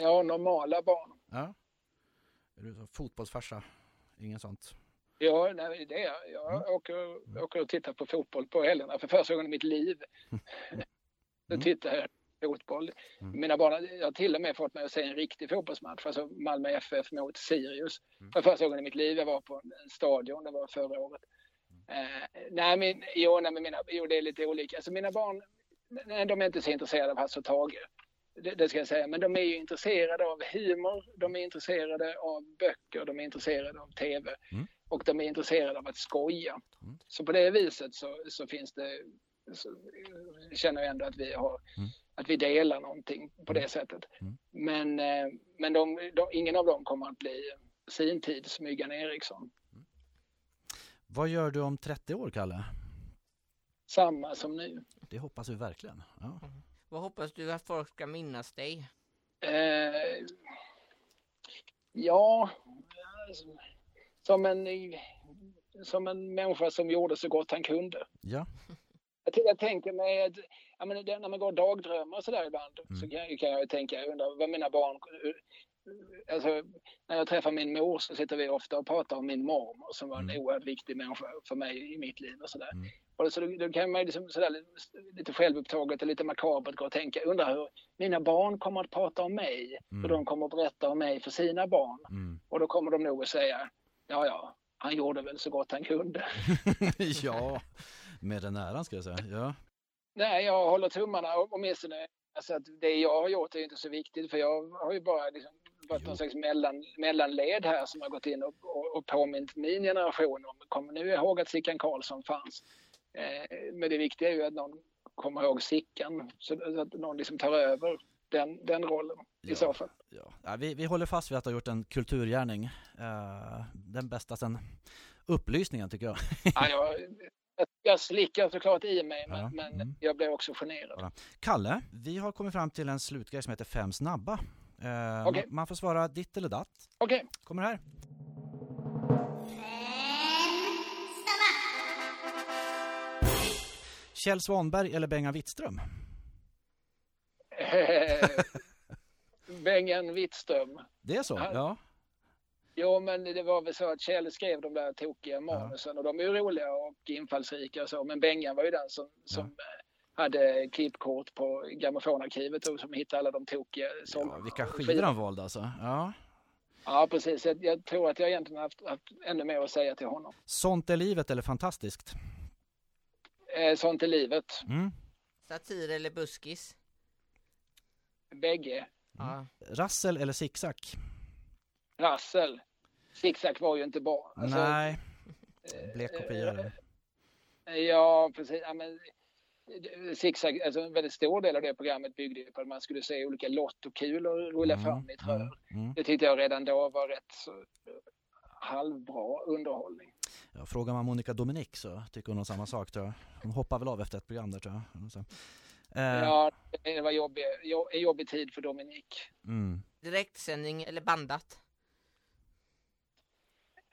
Jag har normala barn. Ja. Är du fotbollsfarsa? Ingen sånt? Ja, nej, det är jag. Jag åker, åker och tittar på fotboll på helgerna för första gången i mitt liv. <laughs> Då tittar jag fotboll. Mina barn, jag har till och med fått mig att se en riktig fotbollsmatch, alltså Malmö FF mot Sirius. För första gången i mitt liv jag var på en stadion, det var förra året. Eh, nej, men, jo, nej, men mina, jo, det är lite olika. Alltså mina barn, nej, de är inte så intresserade av Hasse och Tage. Det, det ska jag säga. Men de är ju intresserade av humor, de är intresserade av böcker, de är intresserade av tv och de är intresserade av att skoja. Så på det viset så, så finns det, så känner jag ändå att vi har, att vi delar någonting på det sättet. Men, eh, men de, de, ingen av dem kommer att bli sin tids Myggan Eriksson. Vad gör du om 30 år, Kalle? Samma som nu. Det hoppas vi verkligen. Ja. Vad hoppas du att folk ska minnas dig? Eh, ja, som en, som en människa som gjorde så gott han kunde. ja. Jag, jag tänker mig att ja, men det, när man går dagdrömmar och sådär ibland så kan, kan jag ju tänka, jag undrar vad mina barn... Alltså, när jag träffar min mor så sitter vi ofta och pratar om min mormor som var en oerhört viktig människa för mig i mitt liv och sådär. Och så då, då kan man liksom sådär, lite- självupptaget och lite makabert gå och tänka, undrar hur mina barn kommer att prata om mig, hur de kommer att berätta om mig för sina barn. Mm. Och då kommer de nog att säga, ja ja, han gjorde väl så gott han kunde. <laughs> ja, med den äran ska jag säga. Ja. Nej, jag håller tummarna och åtminstone. Alltså att det jag har gjort är inte så viktigt för jag har ju bara liksom varit någon slags mellan, mellanled här som har gått in och, och, och påmint min generation om, kommer nu ihåg att Sickan Karlsson fanns. Eh, men det viktiga är ju att någon kommer ihåg Sickan så att någon liksom tar över den, den rollen i Ja. så fall. Ja. Ja, vi, vi håller fast vid att ha gjort en kulturgärning. Eh, den bästa sen upplysningen tycker jag. <laughs> Ja, jag, jag, slickar såklart i mig men, Ja, men mm. jag blir också generad. Kalle, vi har kommit fram till en slutgrej som heter Fem snabba. Eh, Okej. man, får svara ditt eller datt. Okej, Kommer här. Kjell Svanberg eller Bengan Wittström? <laughs> Bengan Wittström. Det är så? Ja. Ja. Jo, men det var väl så att Kjell skrev de där tokiga manusen och de är ju roliga och infallsrika och så. Men Bengan var ju den som, som eh, hade klippkort på grammofonarkivet och som hittade alla de tokiga ja sångerna. vilka skivor han valde alltså. Ja. Ja, precis. Jag, jag tror att jag egentligen haft, haft ännu mer att säga till honom. Sånt är livet eller fantastiskt? Eh, sånt är livet. Mm. Satir eller buskis? Bägge. Ja. Rassel eller zigzag? Rassel. Zigzag var ju inte bra. Alltså, Nej, blek kopia. där. Ja, precis. Ja, men, eh, Zigzag, alltså en väldigt stor del av det programmet byggde på att man skulle se olika lottokulor rulla fram i ett rör. Mm. Det tyckte jag redan då var rätt så eh, halvbra underhållning. Ja, frågar man Monica Dominic så tycker hon nog samma sak tror jag. Hon hoppar väl av efter ett program där tror jag. Så. Eh, Ja, det var jobbig, jobbig tid för Dominik. mm. Direktsändning eller bandat?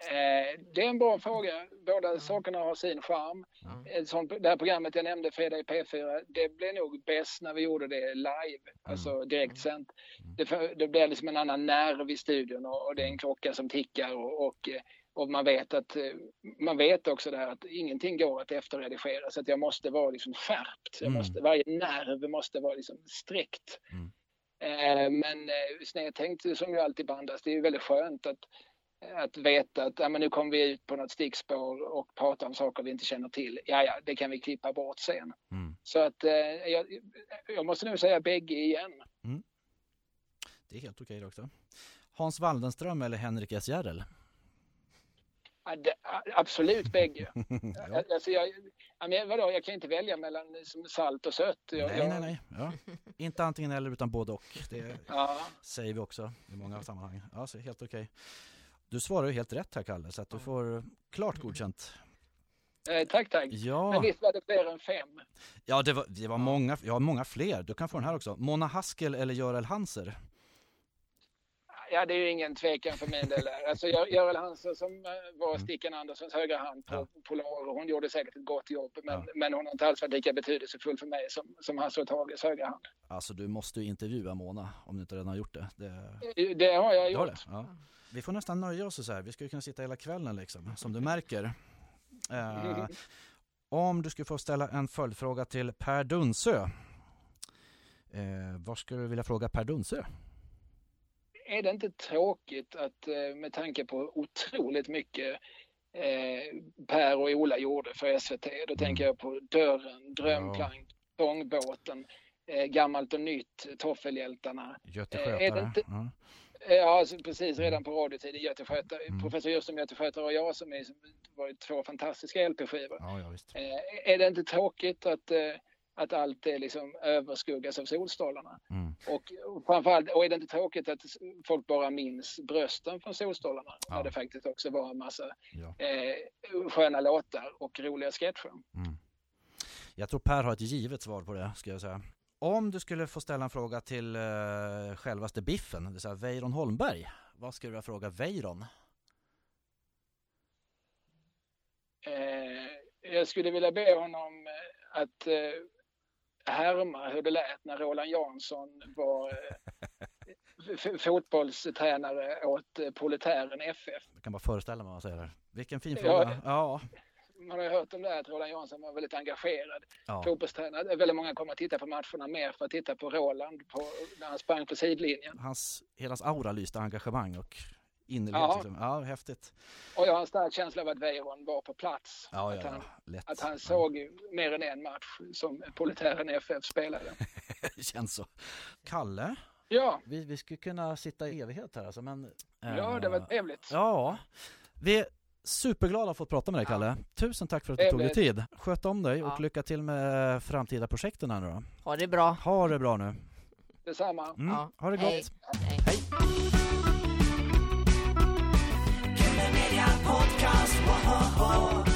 Eh, det är en bra fråga. Båda sakerna har sin charm. Ett sånt, det här programmet jag nämnde, Fredag i P4, det blev nog bäst när vi gjorde det live, alltså direktsänt. Det, för- det blev liksom en annan nerv i studion och, och det är en klocka som tickar och, och, eh, och man vet att eh, man vet också det här att ingenting går att efterredigera så att jag måste vara liksom skärpt. Jag Mm. måste, varje nerv måste vara liksom sträckt. Mm. Eh, men eh, snedtänkt som ju alltid bandas, det är ju väldigt skönt att, att veta att ja, men nu kommer vi ut på något stickspår och pratar om saker vi inte känner till. Ja, ja, det kan vi klippa bort sen. Mm. Så att eh, jag, jag måste nu säga bägge igen. Det är helt okej också. Hans Waldenström eller Henrik S Järrel? Ja, det, absolut bägge. <laughs> ja. Alltså jag, ja, men vadå, jag kan inte välja mellan liksom, salt och sött. Jag, Nej, jag, nej, nej. Ja. Inte antingen eller utan både och. Det Ja, säger vi också i många sammanhang. Ja, så helt okej. Du svarar ju helt rätt här Kalle, så att du får klart godkänt. eh, tack, tack. Men Ja, visst var det fler än fem? ja det var, det var många, ja, många fler. Du kan få den här också. Mona Haskell eller Görel Hanser? Ja, det är ju ingen tvekan för min del. Alltså, Gör- Görel Hansen som eh, var Stickan Anderssons högra hand på Mm. Ja. Polar, hon gjorde säkert ett gott jobb, men, Ja. men hon har inte alls varit lika betydelsefull för mig som, som Hasse och Tages högra hand. Alltså du måste ju intervjua Mona om du inte redan har gjort det. det... Det har jag Du har gjort. det? Ja. Vi får nästan nöja oss så här. Vi ju kunna sitta hela kvällen liksom, som du märker. Eh, om du skulle få ställa en följdfråga till Per Dunsö. Eh, vad skulle du vilja fråga Per Dunsö? Är det inte tråkigt att eh, med tanke på otroligt mycket eh, Per och Ola gjorde för SVT, då tänker jag på Dörren, Drömplank, Sångbåten, eh, Gammalt och nytt, Toffelhjältarna. Göte Eh, är det Skötare? inte- Ja. Eh, Ja, alltså precis redan på radiotiden, Göte Skötare, Mm. professor Justum Göte Skötare och jag som är, var två fantastiska LP-skivor. ja, ja. Eh, är det inte tråkigt att, eh, att allt det liksom överskuggas av Solstolarna? Mm. Och, och framförallt, och är det inte tråkigt att folk bara minns brösten från Solstolarna? Ja. När det faktiskt också var en massa Ja. eh, sköna låtar och roliga sketcher. Mm. Jag tror Per har ett givet svar på det, ska jag säga. Om du skulle få ställa en fråga till eh, självaste Biffen, det vill säga Weiron Holmberg. Vad skulle du vilja fråga Weiron? Eh, jag skulle vilja be honom eh, att eh, härma hur det lät när Roland Jansson var eh, fotbollstränare åt eh, Proletären FF. Jag kan bara föreställa mig vad man säger där. Vilken fin Ja. fråga. Ja, Man har ju hört om det här att Roland Jansson var väldigt engagerad ja. fotbollstränare. Väldigt många kommer att titta på matcherna mer för att titta på Roland på, när han sprang på sidlinjen. Hans, hela hans aura lyste engagemang och innerlighet. Ja. Liksom. Ja, häftigt. Och jag har en stark känsla av att Weiron var på plats. Ja, att, ja, han, ja. Lätt. att han såg ju mer än en match som Proletären FF spelade. <laughs> Det känns så. Kalle, Ja, vi, vi skulle kunna sitta i evighet här alltså, men... ja det var eh, trevligt. Ja, vi är superglada att få prata med dig Kalle. Tusen tack för att du tog dig tid. Sköt om dig och Ja. lycka till med framtida projekten här nu då. Ha det bra. Ha det bra nu. Detsamma. Mm. Ja. Ha det Hej. gott. Hej. Hej. Media Podcast!